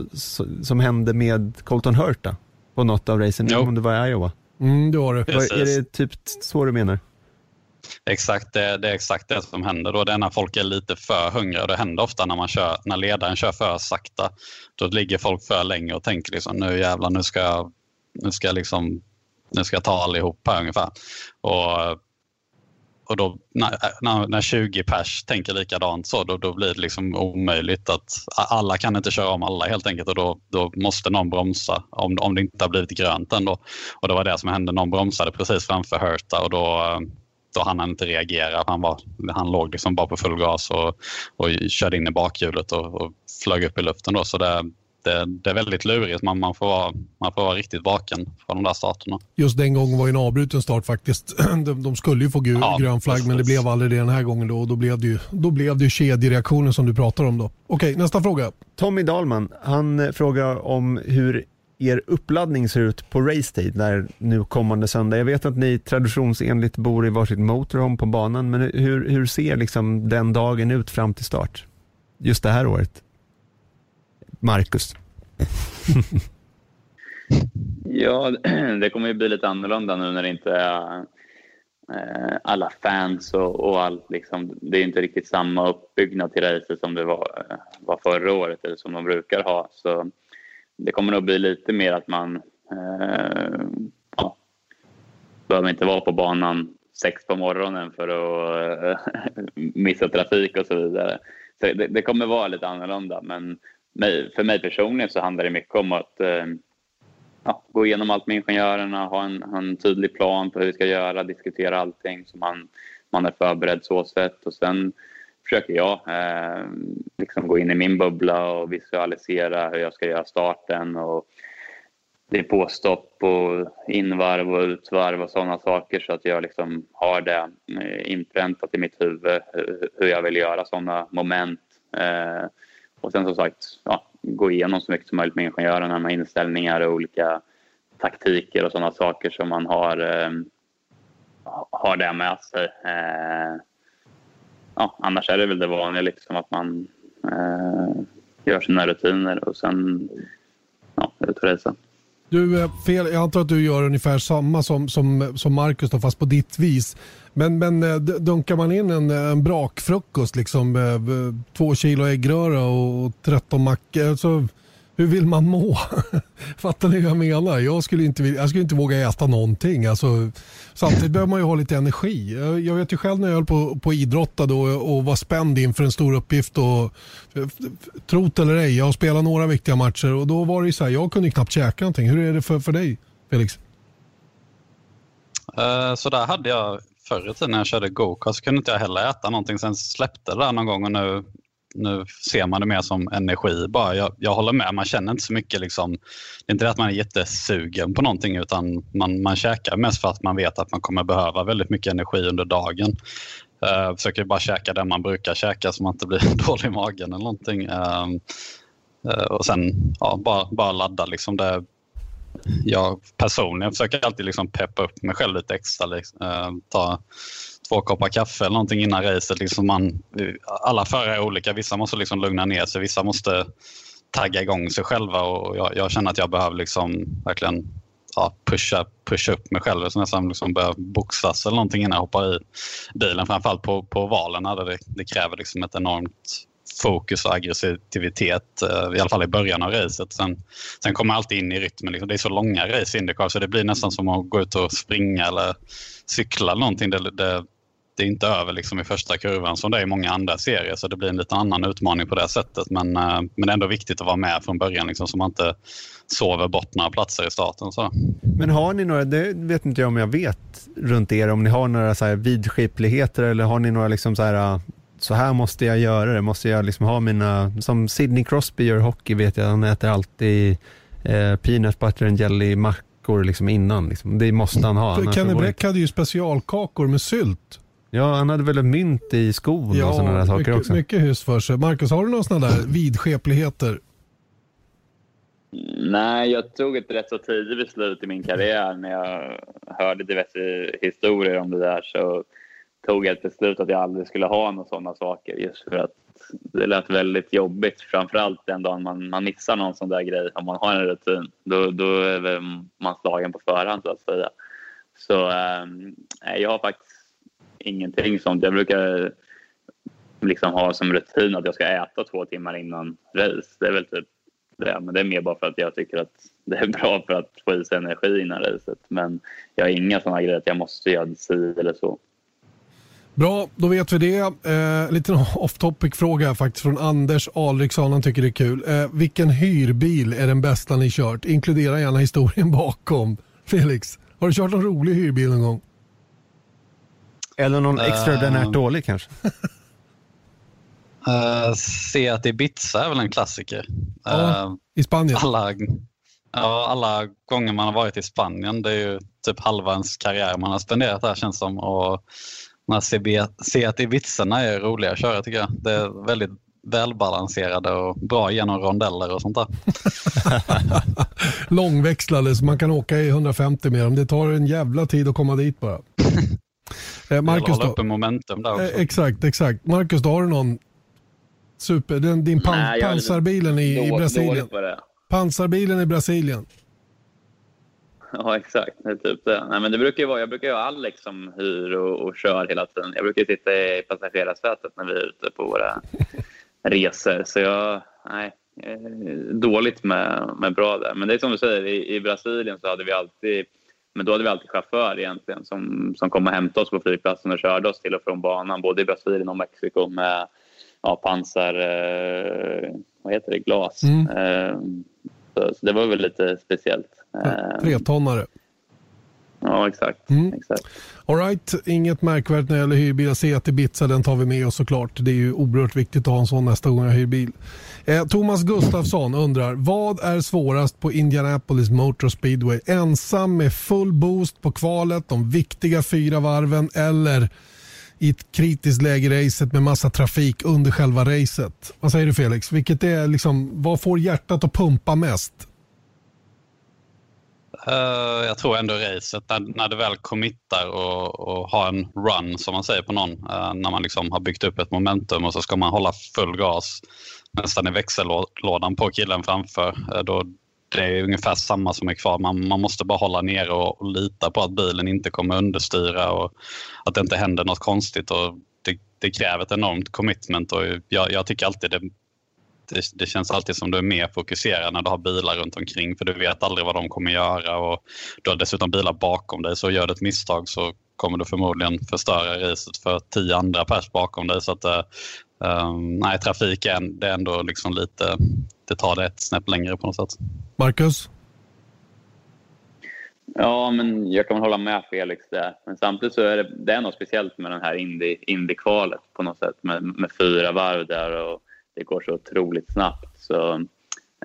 som hände med Colton Hurta på något av racen, jo. om det var i Iowa? Mm, det var det. Precis. Är det typ så du menar? Exakt, det, det, är exakt det som händer. Då. Det är när folk är lite för hungriga. Det händer ofta när, man kör, när ledaren kör för sakta. Då ligger folk för länge och tänker liksom, nu jävlar, nu ska jag, nu ska jag, liksom, nu ska jag ta allihop här ungefär. Och och då, när, när, när 20 pers tänker likadant så, då, då blir det liksom omöjligt att alla kan inte köra om alla helt enkelt och då, då måste någon bromsa om, om det inte har blivit grönt ändå. Och det var det som hände, någon bromsade precis framför Hurta och då, hann han inte reagera. Han, var, han låg liksom bara på full gas och, och körde in i bakhjulet och, och flög upp i luften. Då. Så det, det, det, är väldigt lurigt. Man, man, får vara, man får vara riktigt vaken för de där starterna. Just den gången var ju en avbruten start faktiskt. (clears throat) De, de skulle ju få gu, ja, grön flagg precis. men det blev aldrig det den här gången då, och då blev det ju, då blev det ju kedjereaktionen som du pratar om då. Okej, nästa fråga. Tommy Dahlman, han frågar om hur er uppladdning ser ut på racetid, där nu kommande söndag. Jag vet att ni traditionsenligt bor i varsitt motorhome på banan, men hur, hur ser liksom den dagen ut fram till start? Just det här året. Marcus. (laughs) ja, (clears throat) det kommer ju bli lite annorlunda nu när det inte är eh, alla fans och, och allt. Liksom, det är inte riktigt samma uppbyggnad till racet som det var, eh, var förra året eller som de brukar ha. Så det kommer nog bli lite mer att man eh, ja, behöver inte vara på banan sex på morgonen för att eh, (laughs) missa trafik och så vidare. Så det, det, kommer vara lite annorlunda men för mig personligen så handlar det mycket om att eh, ja, gå igenom allt med ingenjörerna, ha en, en, tydlig plan på hur vi ska göra, diskutera allting så man, man är förberedd så sätt och sen försöker jag eh, liksom gå in i min bubbla och visualisera hur jag ska göra starten och det är påstopp och invarv och utvarv och sådana saker så att jag liksom har det eh, inpräntat i mitt huvud hur jag vill göra sådana moment. Eh, och sen som sagt, ja, gå igenom så mycket som möjligt med ingenjörerna med inställningar och olika taktiker och sådana saker som man har, eh, har det med sig. Eh, ja, annars är det väl det vanliga liksom att man eh, gör sina rutiner och sen ja, ut och resa. Du, eh, fel, jag antar att du gör ungefär samma som, som, som Marcus då, fast på ditt vis. Men, men eh, dunkar man in en, en brakfrukost, liksom, eh, två kilo äggröra och 13 mackor, alltså, hur vill man må? (laughs) Fattar ni vad jag menar? Jag skulle inte, jag skulle inte våga äta någonting. Alltså, samtidigt behöver man ju ha lite energi. Jag, jag vet ju själv när jag höll på, på idrottade och, och var spänd inför en stor uppgift. Och, trot eller ej, jag har spelat några viktiga matcher och då var det ju så här, jag kunde knappt käka någonting. Hur är det för, för dig, Felix? Uh, så där hade jag förr i tiden när jag körde gokart. så kunde inte jag heller äta någonting. Sen släppte det där någon gång och nu nu ser man det mer som energi bara. Jag, jag håller med, man känner inte så mycket. Liksom, det är inte det att man är jättesugen på någonting utan man, man käkar mest för att man vet att man kommer behöva väldigt mycket energi under dagen. Uh, försöker bara käka det man brukar käka så man inte blir (laughs) dålig i magen eller någonting. Uh, uh, och sen ja, bara, bara ladda. Liksom det, jag personligen försöker alltid liksom peppa upp mig själv lite extra. Liksom, uh, ta två koppar kaffe eller någonting innan racet. Liksom man, alla förare är olika. Vissa måste liksom lugna ner sig, vissa måste tagga igång sig själva. Och jag, jag känner att jag behöver liksom verkligen ja, pusha, pusha upp mig själv. Så nästan liksom börja boxas eller någonting innan jag hoppar i bilen. Framförallt på, på valen där det, det kräver liksom ett enormt fokus och aggressivitet, eh, i alla fall i början av racet. Sen, sen kommer jag alltid in i rytmen. Liksom. Det är så långa race i Indycar så det blir nästan som att gå ut och springa eller cykla eller någonting. Det, det, det är inte över liksom i första kurvan som det är i många andra serier så det blir en lite annan utmaning på det sättet. Men, eh, men det är ändå viktigt att vara med från början liksom, så man inte sover bort några platser i starten. Så. Men har ni några, det vet inte jag om jag vet runt er, om ni har några så här vidskepligheter eller har ni några liksom så här så här måste jag göra det, måste jag liksom ha mina, som Sidney Crosby gör hockey vet jag, han äter alltid eh, peanut butter and jelly mackor liksom innan. Liksom. Det måste han ha. Kenny Bräck hade ju specialkakor med sylt. Ja, han hade väl ett mynt i skon ja, och sådana där saker mycket, också. mycket hyss för sig. Marcus, har du några sådana där vidskepligheter? Nej, jag tog ett rätt så tidigt beslut i min karriär när jag hörde diverse historier om det där. Så tog jag ett beslut att jag aldrig skulle ha några sådana saker just för att det lät väldigt jobbigt. Framförallt den dagen man, man missar någon sån där grej, om man har en rutin. Då, då är man slagen på förhand så att säga. Så äh, jag har faktiskt ingenting sånt. Jag brukar liksom ha som rutin att jag ska äta två timmar innan race. Det är väl typ det. Men det är mer bara för att jag tycker att det är bra för att få i sig energi innan racet. Men jag har inga sådana grejer att jag måste göra si eller så. Bra, då vet vi det. Eh, lite off topic fråga faktiskt från Anders Alriksson. Han tycker det är kul. Eh, vilken hyrbil är den bästa ni kört? Inkludera gärna historien bakom. Felix, har du kört någon rolig hyrbil någon gång? Eller någon extraordinärt uh, dålig kanske? (laughs) uh, Seat Ibiza är väl en klassiker. Ja, uh, I Spanien? Alla, ja, alla gånger man har varit i Spanien, det är ju typ halva ens karriär man har spenderat här känns som. Och de här Seat Ibizarna är roliga att köra tycker jag. Det är väldigt välbalanserade och bra genom rondeller och sånt där. (laughs) Långväxlade så man kan åka i 150 med dem. Det tar en jävla tid att komma dit bara. (laughs) eh, Marcus då? momentum där också. Eh, exakt, exakt. Marcus, då har du någon super, din, din pan, Nej, pansarbilen i, i Brasilien? Pansarbilen i Brasilien. Ja, exakt. Det är typ det. Nej, men det brukar ju vara, jag brukar ju ha Alex som hyr och, och kör hela tiden. Jag brukar sitta i passagerarsätet när vi är ute på våra (laughs) resor. Så jag, nej, dåligt med, med bra där. Men det är som du säger, i, i Brasilien så hade vi alltid men då hade vi alltid chaufför egentligen som, som kom och hämtade oss på flygplatsen och körde oss till och från banan både i Brasilien och Mexiko med ja, pansar, eh, vad heter det, glas. Mm. Eh, så, så, det var väl lite speciellt. Eh, Tretonnare. Ja, exakt. Mm. exakt. All right. Inget märkvärdigt när det gäller hyrbil. Jag ser att Ibiza, den tar vi med oss såklart. Det är ju oerhört viktigt att ha en sån nästa gång jag hyr bil. Eh, Thomas Gustafsson undrar, vad är svårast på Indianapolis Motor Speedway? Ensam med full boost på kvalet, de viktiga fyra varven eller i ett kritiskt läge i racet med massa trafik under själva racet. Vad säger du Felix? Vilket är liksom, vad får hjärtat att pumpa mest? Uh, jag tror ändå racet, när, när väl committar och, och har en run som man säger på någon, uh, när man liksom har byggt upp ett momentum och så ska man hålla full gas nästan i växellådan på killen framför. Eh, då, det är ungefär samma som är kvar. Man, man måste bara hålla ner och, och lita på att bilen inte kommer understyra och att det inte händer något konstigt. Och det, det kräver ett enormt commitment och jag, jag tycker alltid det, det, det, känns alltid som du är mer fokuserad när du har bilar runt omkring för du vet aldrig vad de kommer göra och du har dessutom bilar bakom dig så gör du ett misstag så kommer du förmodligen förstöra racet för tio andra pers bakom dig. Så att, eh, um, nej, trafiken det är ändå liksom lite, det tar det ett snäpp längre på något sätt. Marcus? Ja, men jag kan hålla med Felix där. Men samtidigt så är det, det är något speciellt med den här Indy-kvalet på något sätt med, med fyra varv där och det går så otroligt snabbt. Så,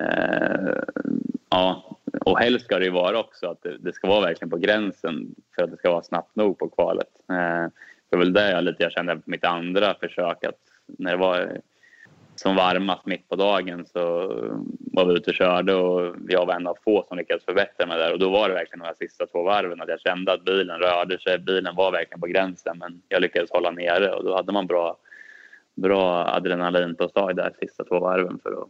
eh, ja, och helst ska det ju vara också att det, det, ska vara verkligen på gränsen för att det ska vara snabbt nog på kvalet. Eh, det var väl det jag, lite, jag kände på mitt andra försök att när det var som varmast mitt på dagen så var vi ute och körde och jag var en av få som lyckades förbättra mig där och då var det verkligen de här sista två varven att jag kände att bilen rörde sig. Bilen var verkligen på gränsen men jag lyckades hålla nere och då hade man bra, bra adrenalinpåslag där sista två varven för att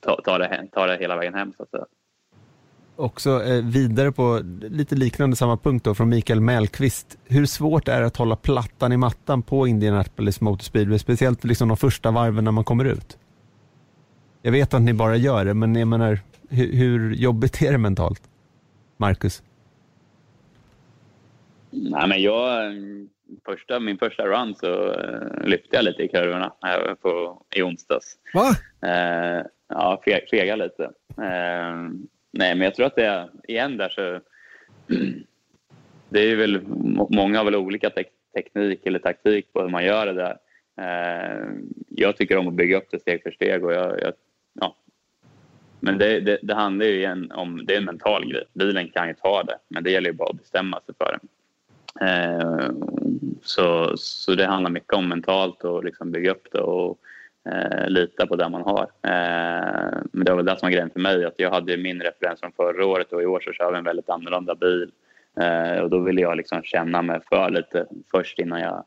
ta, ta, det, ta det hela vägen hem så att säga. Också eh, vidare på lite liknande samma punkt då från Mikael Mellqvist. Hur svårt är det att hålla plattan i mattan på Indianapolis Motor Speedway, speciellt liksom de första varven när man kommer ut? Jag vet att ni bara gör det, men jag menar, hur, hur jobbigt är det mentalt? Marcus? Nej, men jag, första, min första run så uh, lyfte jag lite i kurvorna uh, på, i onsdags. Va? Uh, ja, fega lite. Uh, Nej, men jag tror att det är, igen där så... Det är väl, många har väl olika te teknik eller taktik på hur man gör det där. Eh, jag tycker om att bygga upp det steg för steg och jag, jag ja. Men det, det, det, handlar ju igen om, det är en mental grej. Bilen kan ju ta det, men det gäller ju bara att bestämma sig för det. Eh, så, så det handlar mycket om mentalt och liksom bygga upp det och eh, lita på det man har. Eh, men det var väl det som var grejen för mig, att jag hade min referens från förra året och i år så kör vi en väldigt annorlunda bil. Eh, och då ville jag liksom känna mig för lite först innan jag,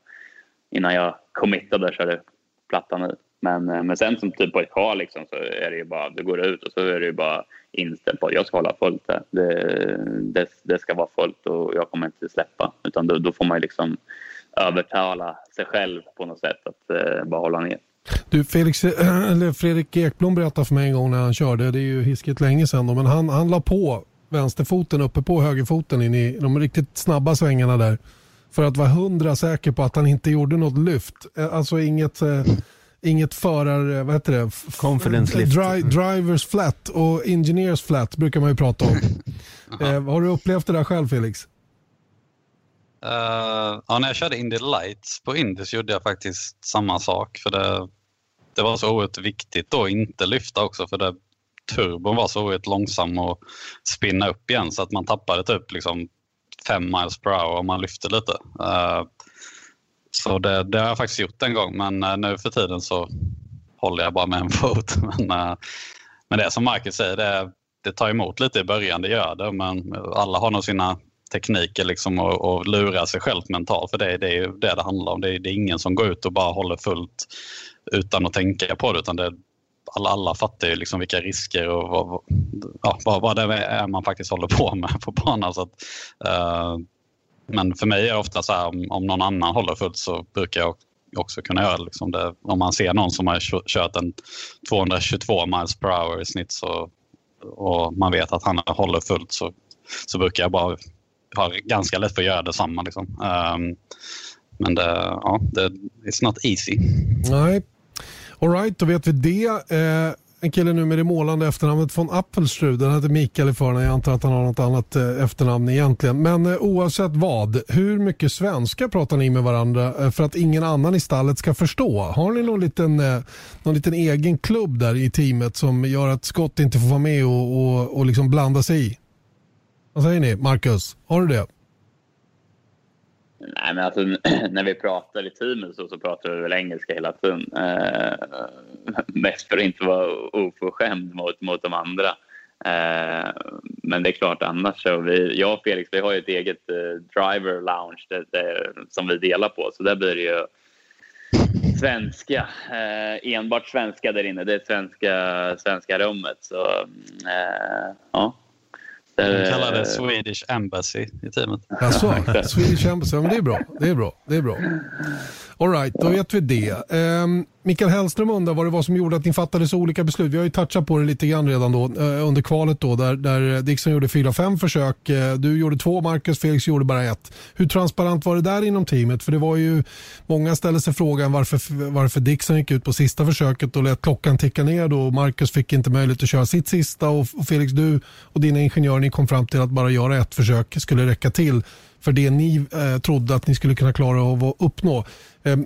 innan jag committade och körde plattan i. Men, eh, men sen som typ på ett kval liksom, så är det ju bara, du går ut och så är det ju bara inställt på att jag ska hålla fullt här. Det, det, det, ska vara fullt och jag kommer inte släppa. Utan då, då får man ju liksom övertala sig själv på något sätt att eh, bara hålla ner. Du, Felix, eller Fredrik Ekblom berättade för mig en gång när han körde, det är ju hiskigt länge sedan då, men han, han la på vänsterfoten uppe på högerfoten in i de riktigt snabba svängarna där. För att vara hundra säker på att han inte gjorde något lyft. Eh, alltså inget, eh, inget förar... Eh, vad heter det? Confidence lift. Dri drivers flat och engineers flat brukar man ju prata om. (laughs) eh, har du upplevt det där själv Felix? Uh, ja, när jag körde Indy Lights på Indy så gjorde jag faktiskt samma sak. För det, det var så oerhört viktigt att inte lyfta också för det, turbon var så oerhört långsam att spinna upp igen så att man tappade typ liksom fem miles per hour om man lyfte lite. Uh, så det, det, har jag faktiskt gjort en gång men uh, nu för tiden så håller jag bara med en (laughs) fot. Men, uh, men det som Marcus säger, det, det tar emot lite i början, det gör det. Men alla har nog sina tekniker liksom och, och lura sig själv mentalt. För det, det är ju det det handlar om. Det är, det är, ingen som går ut och bara håller fullt utan att tänka på det. Utan det, alla, alla fattar ju liksom vilka risker och vad, ja, vad, vad det är man faktiskt håller på med på banan. Så att, eh, men för mig är det ofta så här om, om någon annan håller fullt så brukar jag också kunna göra liksom det. Om man ser någon som har kört en 222 miles per hour i snitt så, och man vet att han håller fullt så, så brukar jag bara har ganska lätt för att göra detsamma. Liksom. Um, men det, ja, det, it's not easy. Nej, alright då vet vi det. Eh, en kille nu med det målande efternamnet från Appelstrud. Den heter Mikael i förnamn. Jag antar att han har något annat eh, efternamn egentligen. Men eh, oavsett vad, hur mycket svenska pratar ni med varandra eh, för att ingen annan i stallet ska förstå? Har ni någon liten, eh, någon liten egen klubb där i teamet som gör att Scott inte får vara med och, och, och liksom blanda sig i? Vad säger ni? Marcus, har du det? Nej, men alltså, (clears throat) när vi pratar i teamet så, så pratar vi väl engelska hela tiden. Eh, (laughs) mest för att inte vara oförskämd mot, mot de andra. Eh, men det är klart, annars så vi, jag och Felix, vi har ju ett eget eh, driver lounge det, det, som vi delar på, så där blir det ju svenska, eh, enbart svenska där inne. Det är svenska, svenska rummet. Så, eh, de kallar det Swedish Embassy i teamet. Jaså, Swedish Embassy, ja, men det är bra. Det är bra. Det är bra. Alright, då vet vi det. Um, Mikael Hellström undrar vad det var som gjorde att ni fattade så olika beslut. Vi har ju touchat på det lite grann redan då uh, under kvalet då där, där Dixon gjorde fyra, fem försök. Uh, du gjorde två, Marcus, Felix gjorde bara ett. Hur transparent var det där inom teamet? För det var ju, många ställde sig frågan varför, varför Dixon gick ut på sista försöket och lät klockan ticka ner då. Marcus fick inte möjlighet att köra sitt sista och, och Felix, du och dina ingenjörer, ni kom fram till att bara göra ett försök skulle räcka till för det ni eh, trodde att ni skulle kunna klara av att uppnå. Eh,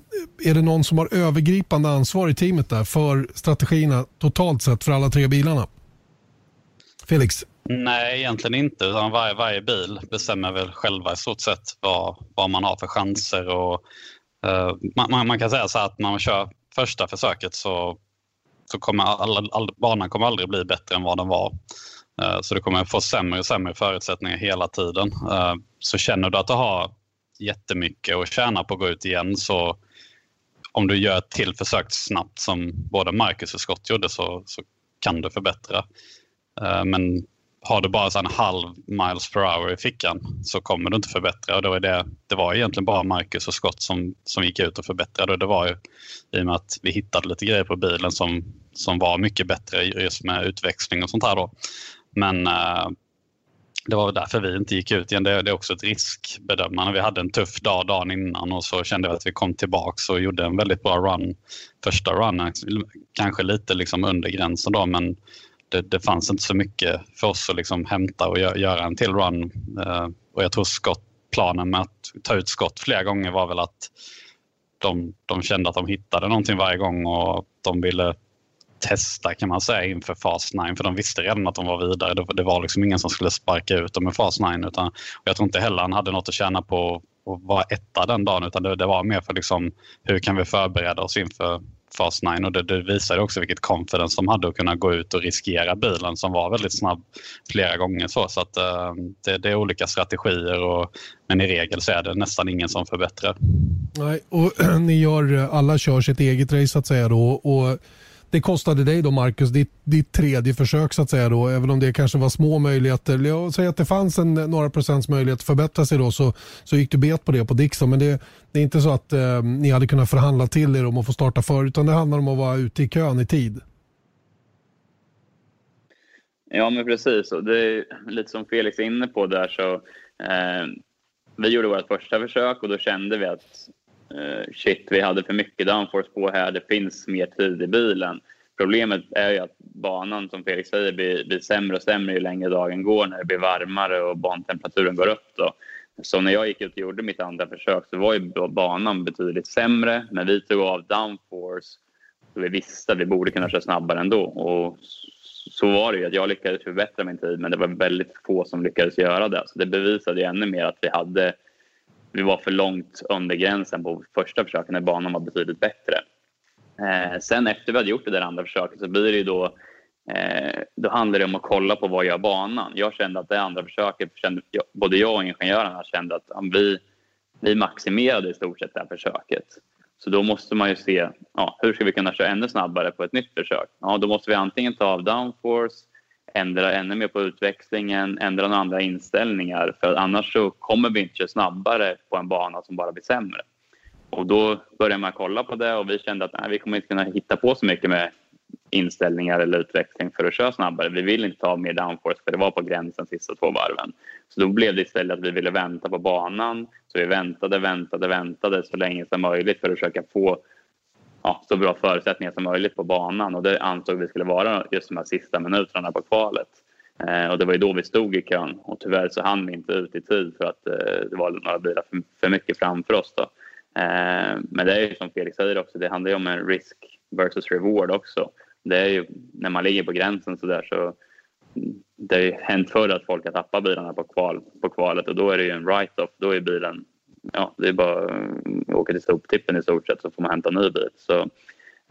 är det någon som har övergripande ansvar i teamet där för strategierna totalt sett för alla tre bilarna? Felix? Nej, egentligen inte. Utan varje, varje bil bestämmer väl själva i stort sett vad, vad man har för chanser. Och, eh, man, man, kan säga så att när man kör första försöket så, så kommer alla, all, banan kommer aldrig bli bättre än vad den var. Eh, så du kommer få sämre och sämre förutsättningar hela tiden. Eh, så känner du att du har jättemycket att tjäna på att gå ut igen så om du gör ett till försök snabbt som både Marcus och Scott gjorde så, så kan du förbättra. Eh, men har du bara en halv miles per hour i fickan så kommer du inte förbättra. Och det, var det, det var egentligen bara Marcus och Scott som, som gick ut och förbättrade. Och det var ju i och med att vi hittade lite grejer på bilen som, som var mycket bättre just med utväxling och sånt här. Då. Men eh, det var därför vi inte gick ut igen. Det, det är också ett riskbedömande. Vi hade en tuff dag dagen innan och så kände vi att vi kom tillbaka och gjorde en väldigt bra run. Första runnen, kanske lite liksom under gränsen då men det, det fanns inte så mycket för oss att liksom hämta och göra en till run. Eh, och jag tror skott, planen med att ta ut skott flera gånger var väl att de, de kände att de hittade någonting varje gång och de ville testa kan man säga inför Fast 9 för de visste redan att de var vidare. Det, det var liksom ingen som skulle sparka ut dem i Fast 9 utan jag tror inte heller han hade något att tjäna på att vara etta den dagen utan det, det var mer för liksom, hur kan vi förbereda oss inför Fast 9 och det, det visade också vilket confidence de hade att kunna gå ut och riskera bilen som var väldigt snabb flera gånger. Så, så att, uh, det, det, är olika strategier och, men i regel så är det nästan ingen som förbättrar. Nej, och (clears throat) ni gör, eh, alla kör sitt eget race så att säga då och det kostade dig då Marcus, ditt, ditt tredje försök så att säga då, även om det kanske var små möjligheter. Jag säger att det fanns en, några procents möjlighet att förbättra sig då så, så gick du bet på det på Dixon. Men det, det är inte så att eh, ni hade kunnat förhandla till er om att få starta förr, utan det handlar om att vara ute i kön i tid. Ja, men precis. Och det är lite som Felix är inne på där så eh, vi gjorde vårt första försök och då kände vi att Eh, shit, vi hade för mycket downforce på här, det finns mer tid i bilen. Problemet är ju att banan, som Felix säger, blir, blir sämre och sämre ju längre dagen går när det blir varmare och bantemperaturen går upp. Då. Så när jag gick ut och gjorde mitt andra försök så var ju banan betydligt sämre, men vi tog av downforce så vi visste att vi borde kunna köra snabbare ändå. Och så var det ju, att jag lyckades förbättra min tid men det var väldigt få som lyckades göra det. Så det bevisade ju ännu mer att vi hade vi var för långt under gränsen på första försöket när banan var betydligt bättre. Eh, sen efter vi hade gjort det där andra försöket så blir det ju då Eh, då handlar det om att kolla på vad gör banan. Jag kände att det andra försöket, kände, både jag och ingenjörerna kände att vi, vi maximerade i stort sett det här försöket. Så då måste man ju se ja, hur ska vi kunna köra ännu snabbare på ett nytt försök. Ja, då måste vi antingen ta av downforce, ändra ännu mer på utväxlingen, ändra några andra inställningar för annars så kommer vi inte köra snabbare på en bana som bara blir sämre. Och då började man kolla på det och vi kände att nej, vi kommer inte kunna hitta på så mycket med inställningar eller utveckling för att köra snabbare. Vi vill inte ha mer downforce för det var på gränsen sista två varven. Så då blev det istället att vi ville vänta på banan. Så vi väntade, väntade, väntade så länge som möjligt för att försöka få ja, så bra förutsättningar som möjligt på banan och det ansåg vi skulle vara just de här sista minuterna på kvalet. Eh, och det var ju då vi stod i kön och tyvärr så hann vi inte ut i tid för att eh, det var några bilar för, för mycket framför oss. Då. Eh, men det är ju som Felix säger också, det handlar ju om en risk versus reward också det är ju när man ligger på gränsen så där så det har ju hänt förr att folk har tappat bilarna på, kval, på kvalet och då är det ju en write-off. Då är bilen, ja det är bara att åka till soptippen i stort sett så får man hämta en ny bil. Så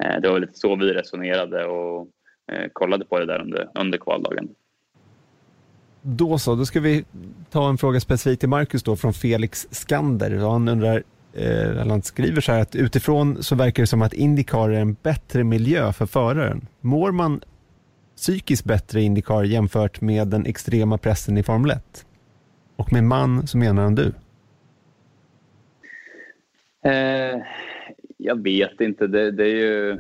eh, det var lite så vi resonerade och eh, kollade på det där under, under kvaldagen. Då så, då ska vi ta en fråga specifikt till Marcus då från Felix Skander. Han undrar eh, eller han skriver så här att utifrån så verkar det som att Indycar är en bättre miljö för föraren. Mår man psykiskt bättre i Indycar jämfört med den extrema pressen i Formel 1? Och med man så menar han du? Eh, jag vet inte. Det, det, är ju,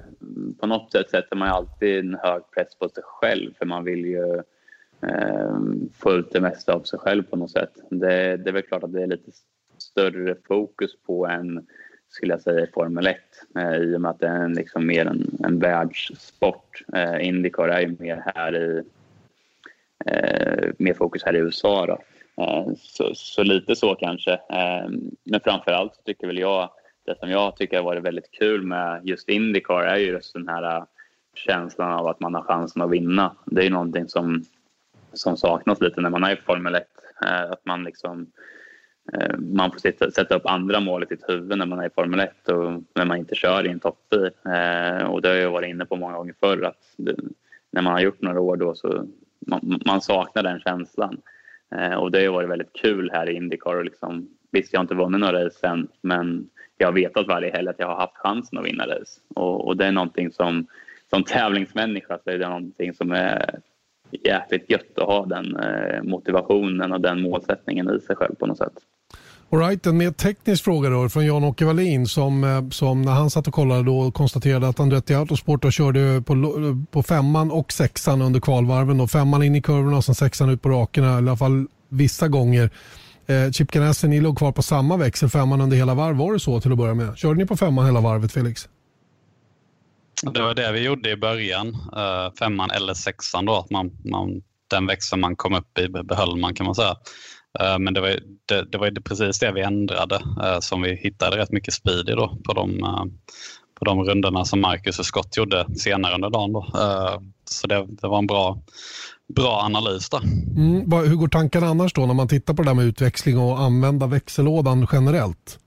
på något sätt sätter man alltid en hög press på sig själv för man vill ju eh, få ut det mesta av sig själv på något sätt. Det, det är väl klart att det är lite större fokus på en skulle jag säga Formel 1 eh, i och med att det är en, liksom mer en, en världssport. Eh, Indycar är ju mer här i eh, mer fokus här i USA då. Eh, så, så, lite så kanske. Eh, men framför allt tycker väl jag det som jag tycker har varit väldigt kul med just Indycar är ju just den här eh, känslan av att man har chansen att vinna. Det är ju någonting som, som saknas lite när man är i Formel 1. Att man liksom man får sitta, sätta upp andra mål i sitt huvud när man är i Formel 1 och när man inte kör i en toppbil. Eh, och det har jag varit inne på många gånger förr att det, när man har gjort några år då så man, man saknar den känslan. Eh, och det har varit väldigt kul här i Indycar och liksom, visst jag har inte vunnit några race än men jag har vetat varje helg att jag har haft chansen att vinna race. Och, och det är någonting som som tävlingsmänniska så är det någonting som är jäkligt gött att ha den eh, motivationen och den målsättningen i sig själv på något sätt. All right, en mer teknisk fråga då från Jan-Åke Wallin som, eh, som när han satt och kollade då konstaterade att Andretti Autosport då körde på, på femman och sexan under kvalvarven. Då. Femman in i kurvorna och sen sexan ut på rakerna, i alla fall vissa gånger. Eh, Chip Ganassi, ni låg kvar på samma växel, femman under hela varv. Var det så till att börja med? Körde ni på femman hela varvet Felix? Det var det vi gjorde i början, eh, femman eller sexan då. Att man, man, den växeln man kom upp i behöll man kan man säga. Uh, men det var, det, det var precis det vi ändrade uh, som vi hittade rätt mycket speed i då på de, på de rundorna som Marcus och Scott gjorde senare under dagen. Då. Så det, det var en bra, bra analys där. Mm, hur går tankarna annars då när man tittar på det där med utväxling och använda växellådan generellt?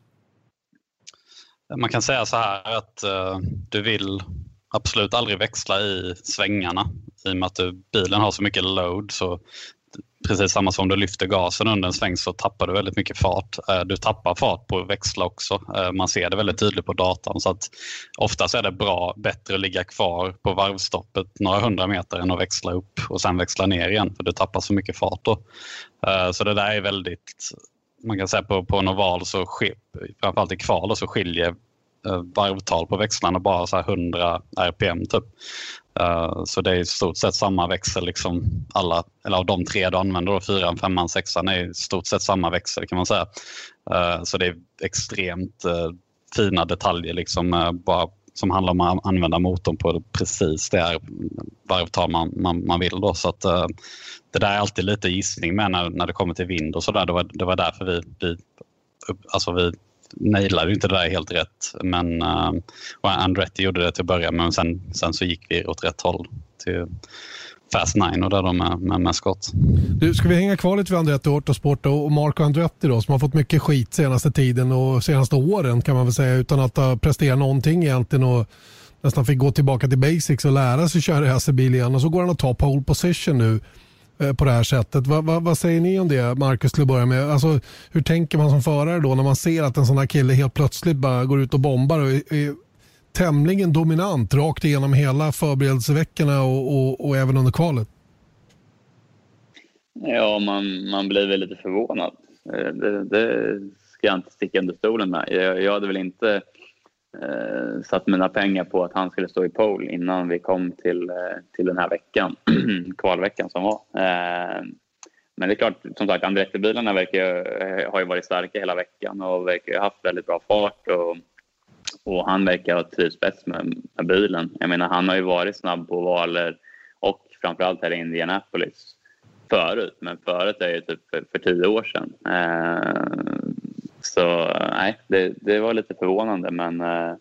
Man kan säga så här att du vill absolut aldrig växla i svängarna i och med att du, bilen har så mycket load. Så precis samma som du lyfter gasen under en sväng så tappar du väldigt mycket fart. Eh, du tappar fart på att växla också. Eh, man ser det väldigt tydligt på datan. Så att oftast är det bra, bättre att ligga kvar på varvstoppet några hundra meter än att växla upp och sen växla ner igen för du tappar så mycket fart då. Eh, så det där är väldigt man kan säga på, på en oval, så framförallt i kval, så skiljer Eh, varvtal på växlarna bara så 100 RPM typ. Uh, så det är i stort sett samma växel, liksom alla, eller av de tre du använder, då, fyran, femman, sexan, är i stort sett samma växel kan man säga. Uh, så det är extremt uh, fina detaljer liksom, bara, som handlar om att använda motorn på precis det varvtal man, man, man vill. Då. Så att, det där är alltid lite gissning med när, när det kommer till vind och sådär. Det var, det var därför vi, vi, alltså vi nailade inte det där helt rätt. Men eh, uh, Andretti gjorde det till att börja men sen, sen så gick vi åt rätt håll till Fast Nine och där de med, med, med skott. Du, ska vi hänga kvar lite vid Andretti Autosport och Marco Andretti då som har fått mycket skit senaste tiden och senaste åren kan man väl säga utan att ha presterat någonting egentligen. Och nästan fick gå tillbaka till basics och lära sig köra racerbil igen och så går han och tar pole position nu Eh, på det här sättet. Va, va, vad säger ni om det, Marcus, till att börja med? Alltså, hur tänker man som förare då när man ser att en sån här kille helt plötsligt bara går ut och bombar och är, är tämligen dominant rakt igenom hela förberedelseveckorna och, och, och även under kvalet? Ja, man, man blir väl lite förvånad. Eh, det, det ska jag inte sticka under stolen med. Jag, jag hade väl inte eh, satt mina pengar på att han skulle stå i pole innan vi kom till, eh, till den här veckan, (clears throat) kvalveckan som var. Eh, men det är klart, som sagt, Andretti-bilarna verkar eh, har ju varit starka hela veckan och verkar ha haft väldigt bra fart. Och, och han verkar ha trivts bäst med, med bilen. Jag menar, han har ju varit snabb på valer och framförallt här i Indianapolis förut, men förut är ju typ för, för tio år sedan. Eh, så eh, nej, det, det, var lite förvånande men eh,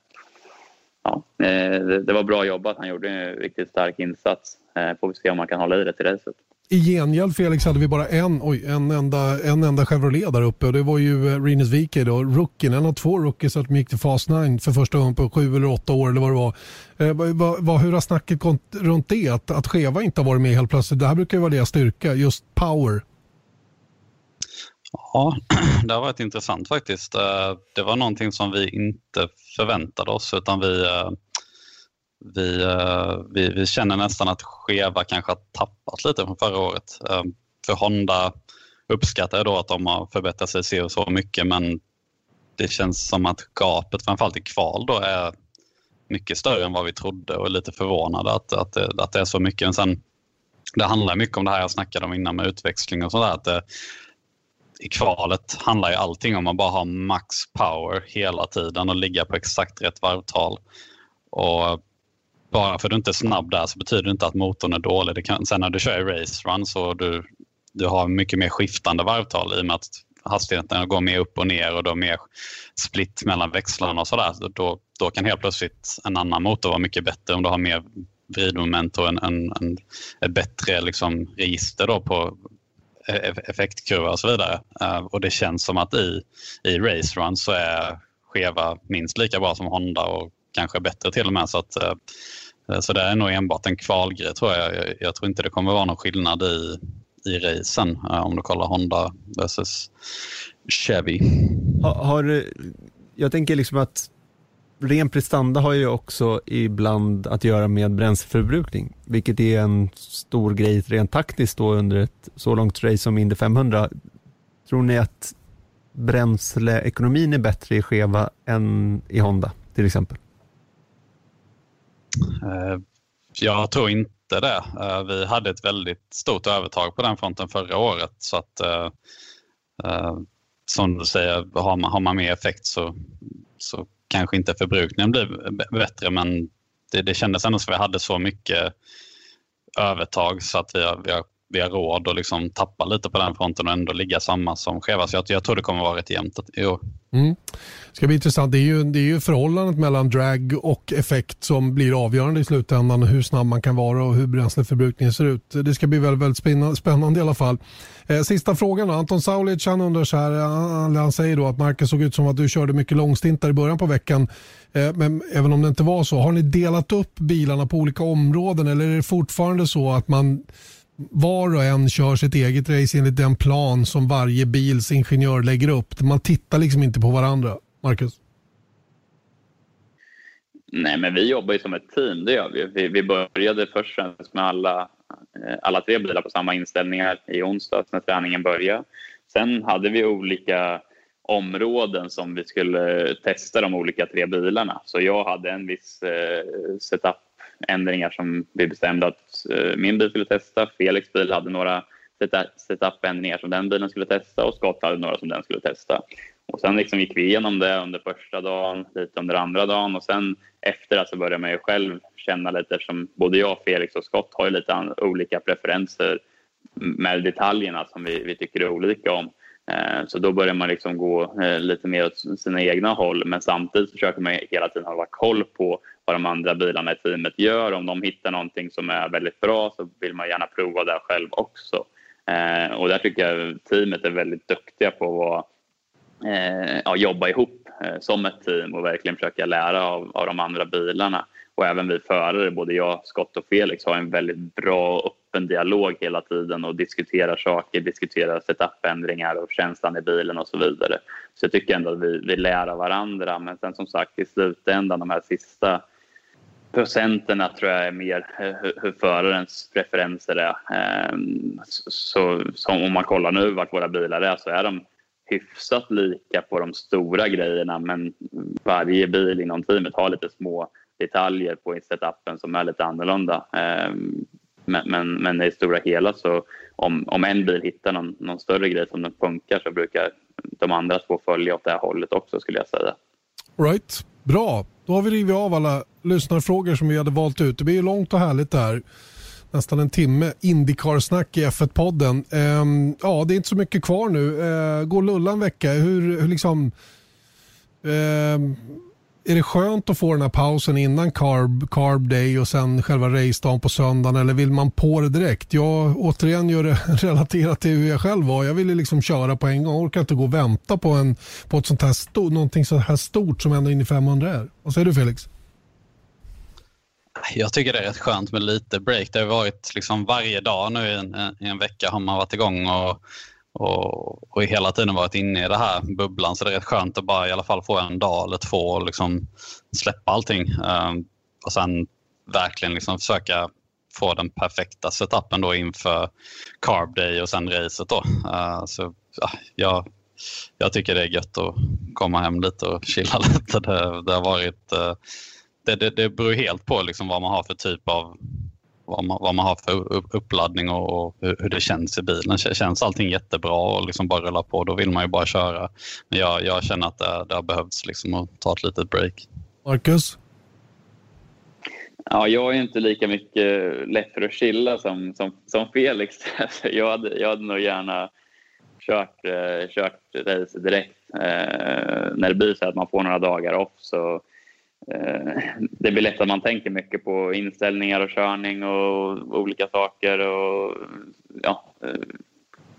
ja, eh, det, det, var bra jobbat. Han gjorde en riktigt stark insats. Får vi se om han kan hålla i det till racet. I gengäld Felix hade vi bara en, oj, en, enda, en enda Chevrolet där uppe och det var ju Rinus Wike då, rookien, en av två rookies som gick till Fast 9 för första gången på sju eller åtta år eller vad det var. Eh, va, va, hur har snacket gått runt det? Att, att Cheva inte har varit med helt plötsligt. Det här brukar ju vara deras styrka, just power. Ja, (clears throat) det har varit intressant faktiskt. Eh, det var någonting som vi inte förväntade oss utan vi eh, vi, eh, vi, vi, känner nästan att Cheva kanske har tappat lite från förra året. För Honda uppskattar jag då att de har förbättrat sig så, så mycket men det känns som att gapet framförallt i kval då är mycket större än vad vi trodde och är lite förvånade att, att, det, att det är så mycket. Men sen, det handlar mycket om det här jag snackade om innan med utväxling och sådär. Att det, i kvalet handlar ju allting om att bara ha max power hela tiden och ligga på exakt rätt varvtal. Och bara för att du inte är snabb där så betyder det inte att motorn är dålig. Det kan, sen när du kör i race run så du, du har mycket mer skiftande varvtal i och med att hastigheten går mer upp och ner och du har mer split mellan växlarna och sådär. Då, då kan helt plötsligt en annan motor vara mycket bättre om du har mer vridmoment och en, en, en, ett bättre liksom, register då på E- effektkurva och så vidare. Eh, och det känns som att i, i race run så är Cheva minst lika bra som Honda och kanske bättre till och med. Så, att, eh, så det är nog enbart en kvalgrej tror jag. jag. jag. tror inte det kommer vara någon skillnad i, i racen eh, om du kollar Honda versus Chevy. Har, har, jag tänker liksom att ren prestanda har ju också ibland att göra med bränsleförbrukning, vilket är en stor grej rent taktiskt då under ett så långt race som Indy 500. Tror ni att bränsleekonomin är bättre i Cheva än i Honda till exempel? Eh, jag tror inte det. Eh, vi hade ett väldigt stort övertag på den fronten förra året så att eh, som du säger, har man, har man mer effekt så, så kanske inte förbrukningen blir bättre men det, det kändes ändå som att vi hade så mycket övertag så att vi har, vi har, vi har råd att liksom tappa lite på den fronten och ändå ligga samma som Cheva. Så jag, jag tror det kommer vara rätt jämnt i år. Mm. Det ska bli intressant. Det är, ju, det är ju förhållandet mellan drag och effekt som blir avgörande i slutändan. Hur snabb man kan vara och hur bränsleförbrukningen ser ut. Det ska bli väldigt, väldigt spännande i alla fall. Eh, sista frågan då. Anton Saulic han undrar så här. Eh, han, han säger då att Marcus såg ut som att du körde mycket långstintar i början på veckan. Eh, men även om det inte var så. Har ni delat upp bilarna på olika områden eller är det fortfarande så att man var och en kör sitt eget race enligt den plan som varje bils ingenjör lägger upp. Man tittar liksom inte på varandra. Marcus? Nej, men vi jobbar ju som ett team, det gör vi. Vi, vi började först med alla, eh, alla tre bilar på samma inställningar i onsdags när träningen började. Sen hade vi olika områden som vi skulle testa de olika tre bilarna. Så jag hade en viss eh, Ändringar som vi bestämde att eh, min bil skulle testa. Felix bil hade några setup-ändringar som den bilen skulle testa och Scott hade några som den skulle testa. Och sen liksom gick vi igenom det under första dagen, lite under andra dagen och sen efter det så började man ju själv känna lite eftersom både jag, Felix och Scott har ju lite olika preferenser med detaljerna som vi, vi tycker är olika om. Eh, så då börjar man liksom gå eh, lite mer åt sina egna håll men samtidigt försöker man hela tiden hålla koll på vad de andra bilarna i teamet gör. Om de hittar någonting som är väldigt bra så vill man gärna prova det själv också. Eh, och där tycker jag teamet är väldigt duktiga på att vara ja, jobba ihop som ett team och verkligen försöka lära av, av de andra bilarna och även vi förare, både jag, Scott och Felix, har en väldigt bra och öppen dialog hela tiden och diskuterar saker, diskuterar setupändringar och känslan i bilen och så vidare. Så jag tycker ändå att vi, vi lär av varandra. Men sen som sagt i slutändan, de här sista procenterna tror jag är mer hur, hur förarens preferenser är. Ehm, så, så om man kollar nu vart våra bilar är så är de hyfsat lika på de stora grejerna men varje bil inom teamet har lite små detaljer på setupen som är lite annorlunda. Ehm, men, men, men i stora hela så om, om en bil hittar någon, någon större grej som den funkar så brukar de andra två följa åt det här hållet också skulle jag säga. Right, bra. Då har vi rivit av alla lyssnarfrågor som vi hade valt ut. Det blir långt och härligt det här. Nästan en timme Indycar-snack i F1-podden. Um, ehm, ja, det är inte så mycket kvar nu. Uh, går Lulla en vecka? Hur, hur liksom... Uh, är det skönt att få den här pausen innan carb, carb day och sen själva racedagen på söndagen eller vill man på det direkt? Jag återigen gör det (laughs) relaterat till hur jag själv var. Jag ville liksom köra på en gång. Jag orkar inte gå och vänta på, en, på ett sånt här stort, någonting så här stort som ändå Indy 500 är. Vad säger du Felix? Jag tycker det är rätt skönt med lite break. Det har varit liksom varje dag nu i en, i en vecka har man varit igång och och, och hela tiden varit inne i det här bubblan så det är rätt skönt att bara i alla fall få en dag eller två och liksom släppa allting. Um, och sen verkligen liksom försöka få den perfekta setupen då inför Carb Day och sen racet. Då. Uh, så, ja, jag, jag tycker det är gött att komma hem lite och chilla (laughs) lite. Det, det har varit, uh, det, det, det beror helt på liksom vad man har för typ av vad man, vad man har för uppladdning och, och hur, det känns i bilen. Känns allting jättebra och liksom bara rulla på, då vill man ju bara köra. Men jag, jag känner att det, det har behövts liksom att ta ett litet break. Marcus? Ja, jag är inte lika mycket lätt för att chilla som, som, som Felix. (laughs) jag, hade, jag hade nog gärna kört, eh, kört race direkt. Eh, när det blir så att man får några dagar off så Eh, det blir lätt att man tänker mycket på inställningar och körning och olika saker. Och, ja, eh,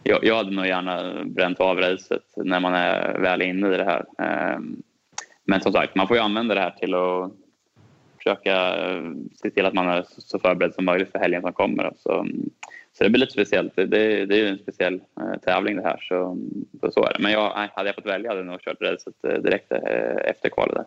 jag, jag hade nog gärna bränt av racet när man är väl inne i det här. Eh, men som sagt, man får ju använda det här till att försöka se till att man är så förberedd som möjligt för helgen som kommer. Så, så det blir lite speciellt. Det, det är ju en speciell tävling det här. Så, så är det. Men jag, hade jag fått välja hade jag nog kört racet direkt efter kvalet. Där.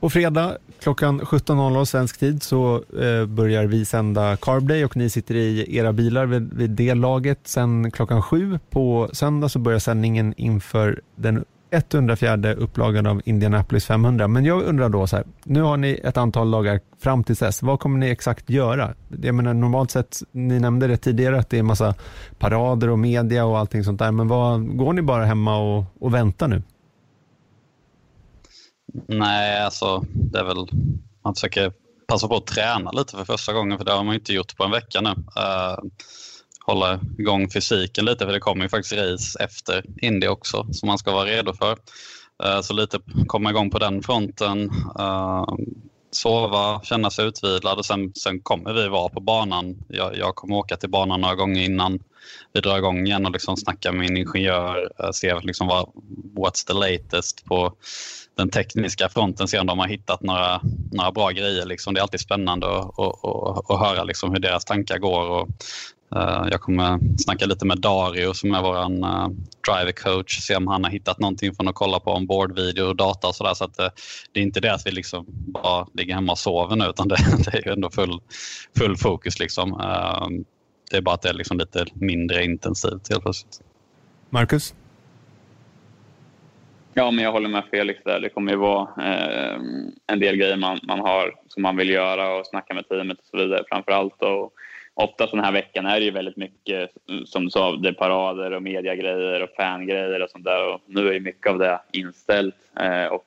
På fredag klockan 17.00 svensk tid så eh, börjar vi sända Carb Day och ni sitter i era bilar vid, vid det laget. Sen klockan sju på söndag så börjar sändningen inför den 104 upplagan av Indianapolis 500. Men jag undrar då så här, nu har ni ett antal dagar fram till dess. Vad kommer ni exakt göra? Jag menar normalt sett, ni nämnde det tidigare att det är massa parader och media och allting sånt där. Men vad, går ni bara hemma och, och väntar nu? Nej, alltså det är väl... Man försöker passa på att träna lite för första gången för det har man inte gjort på en vecka nu. Uh, hålla igång fysiken lite för det kommer ju faktiskt race efter Indy också som man ska vara redo för. Uh, så lite komma igång på den fronten. Uh, sova, känna sig utvilad och sen, sen kommer vi vara på banan. Jag, jag kommer åka till banan några gånger innan vi drar igång igen och liksom snacka med min ingenjör, se liksom vad, what's the latest på den tekniska fronten, se om de har hittat några, några bra grejer. Liksom. Det är alltid spännande att, att, att, att höra liksom hur deras tankar går. Och, uh, jag kommer snacka lite med Dario som är vår uh, eh, driver coach, se om han har hittat någonting från att kolla på ombordvideo och data och sådär. Så att, uh, det är inte det att vi liksom bara ligger hemma och sover nu utan (laughs) det, det är ju ändå full, full fokus. Liksom. Uh, det är bara att det är liksom lite mindre intensivt helt plötsligt. Marcus? Ja, men jag håller med Felix där. Det kommer ju vara eh, en del grejer man, man har som man vill göra och snacka med teamet och så vidare framför allt. Och oftast den här veckan är det ju väldigt mycket, som du sa, det är parader och mediagrejer och fangrejer och sånt där. Och nu är ju mycket av det inställt. Eh, och,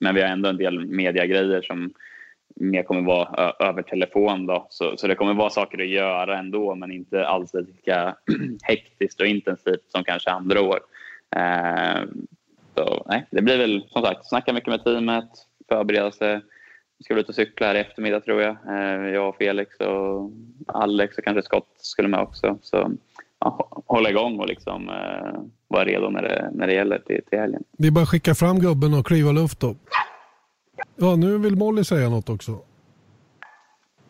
men vi har ändå en del mediagrejer som mer kommer vara över telefon. Då. Så, så det kommer vara saker att göra ändå men inte alls lika (clears throat) hektiskt och intensivt som kanske andra år. Eh, så, nej, det blir väl som sagt snacka mycket med teamet, förbereda sig. Vi ska ut och cykla här i eftermiddag tror jag. Eh, jag och Felix och Alex och kanske Scott skulle med också. Så ja, hålla igång och liksom, eh, vara redo när det, när det gäller till, till helgen. Det är bara att skicka fram gubben och kliva luft då. Ja, nu vill Molly säga något också.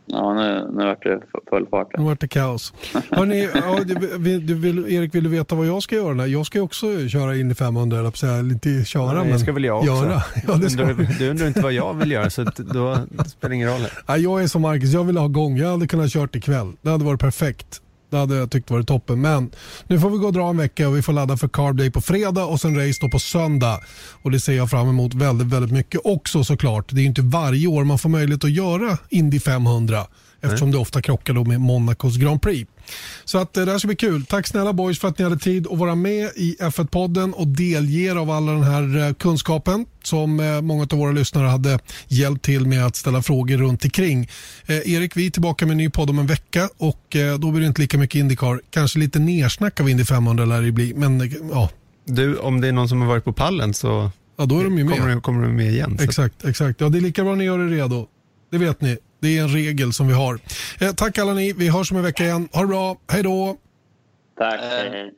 Ja, nu, nu vart det full fart. Nu vart det kaos. Hörrni, (laughs) ja, du, du vill, Erik, vill du veta vad jag ska göra? Jag ska också köra in i 500, eller säga, inte köra, ja, men ska väl jag också. göra. Ja, det ska... du, du undrar inte vad jag vill göra, så då det spelar ingen roll. Ja, jag är som Marcus, jag vill ha gång. Jag hade kunnat kört ikväll. Det hade varit perfekt. Det hade jag tyckt varit toppen. Men nu får vi gå och dra en vecka och vi får ladda för Carb Day på fredag och sen race då på söndag. Och det ser jag fram emot väldigt, väldigt mycket också såklart. Det är inte varje år man får möjlighet att göra Indy 500 eftersom det ofta krockar då med Monacos Grand Prix. Så att eh, det här ska bli kul. Tack snälla boys för att ni hade tid att vara med i F1-podden och delge av all den här eh, kunskapen som eh, många av våra lyssnare hade hjälpt till med att ställa frågor runt omkring. Eh, Erik, vi är tillbaka med en ny podd om en vecka och eh, då blir det inte lika mycket Indycar. Kanske lite nersnack av Indy 500 lär det bli, men ja. Du, om det är någon som har varit på pallen så ja, då är de ju med. Kommer, kommer de med igen. Exakt, exakt. Ja, det är lika bra ni gör er redo. Det vet ni. Det är en regel som vi har. Eh, tack alla ni. Vi hörs om en vecka igen. Ha det bra. Hej då. Tack. Hej, hej.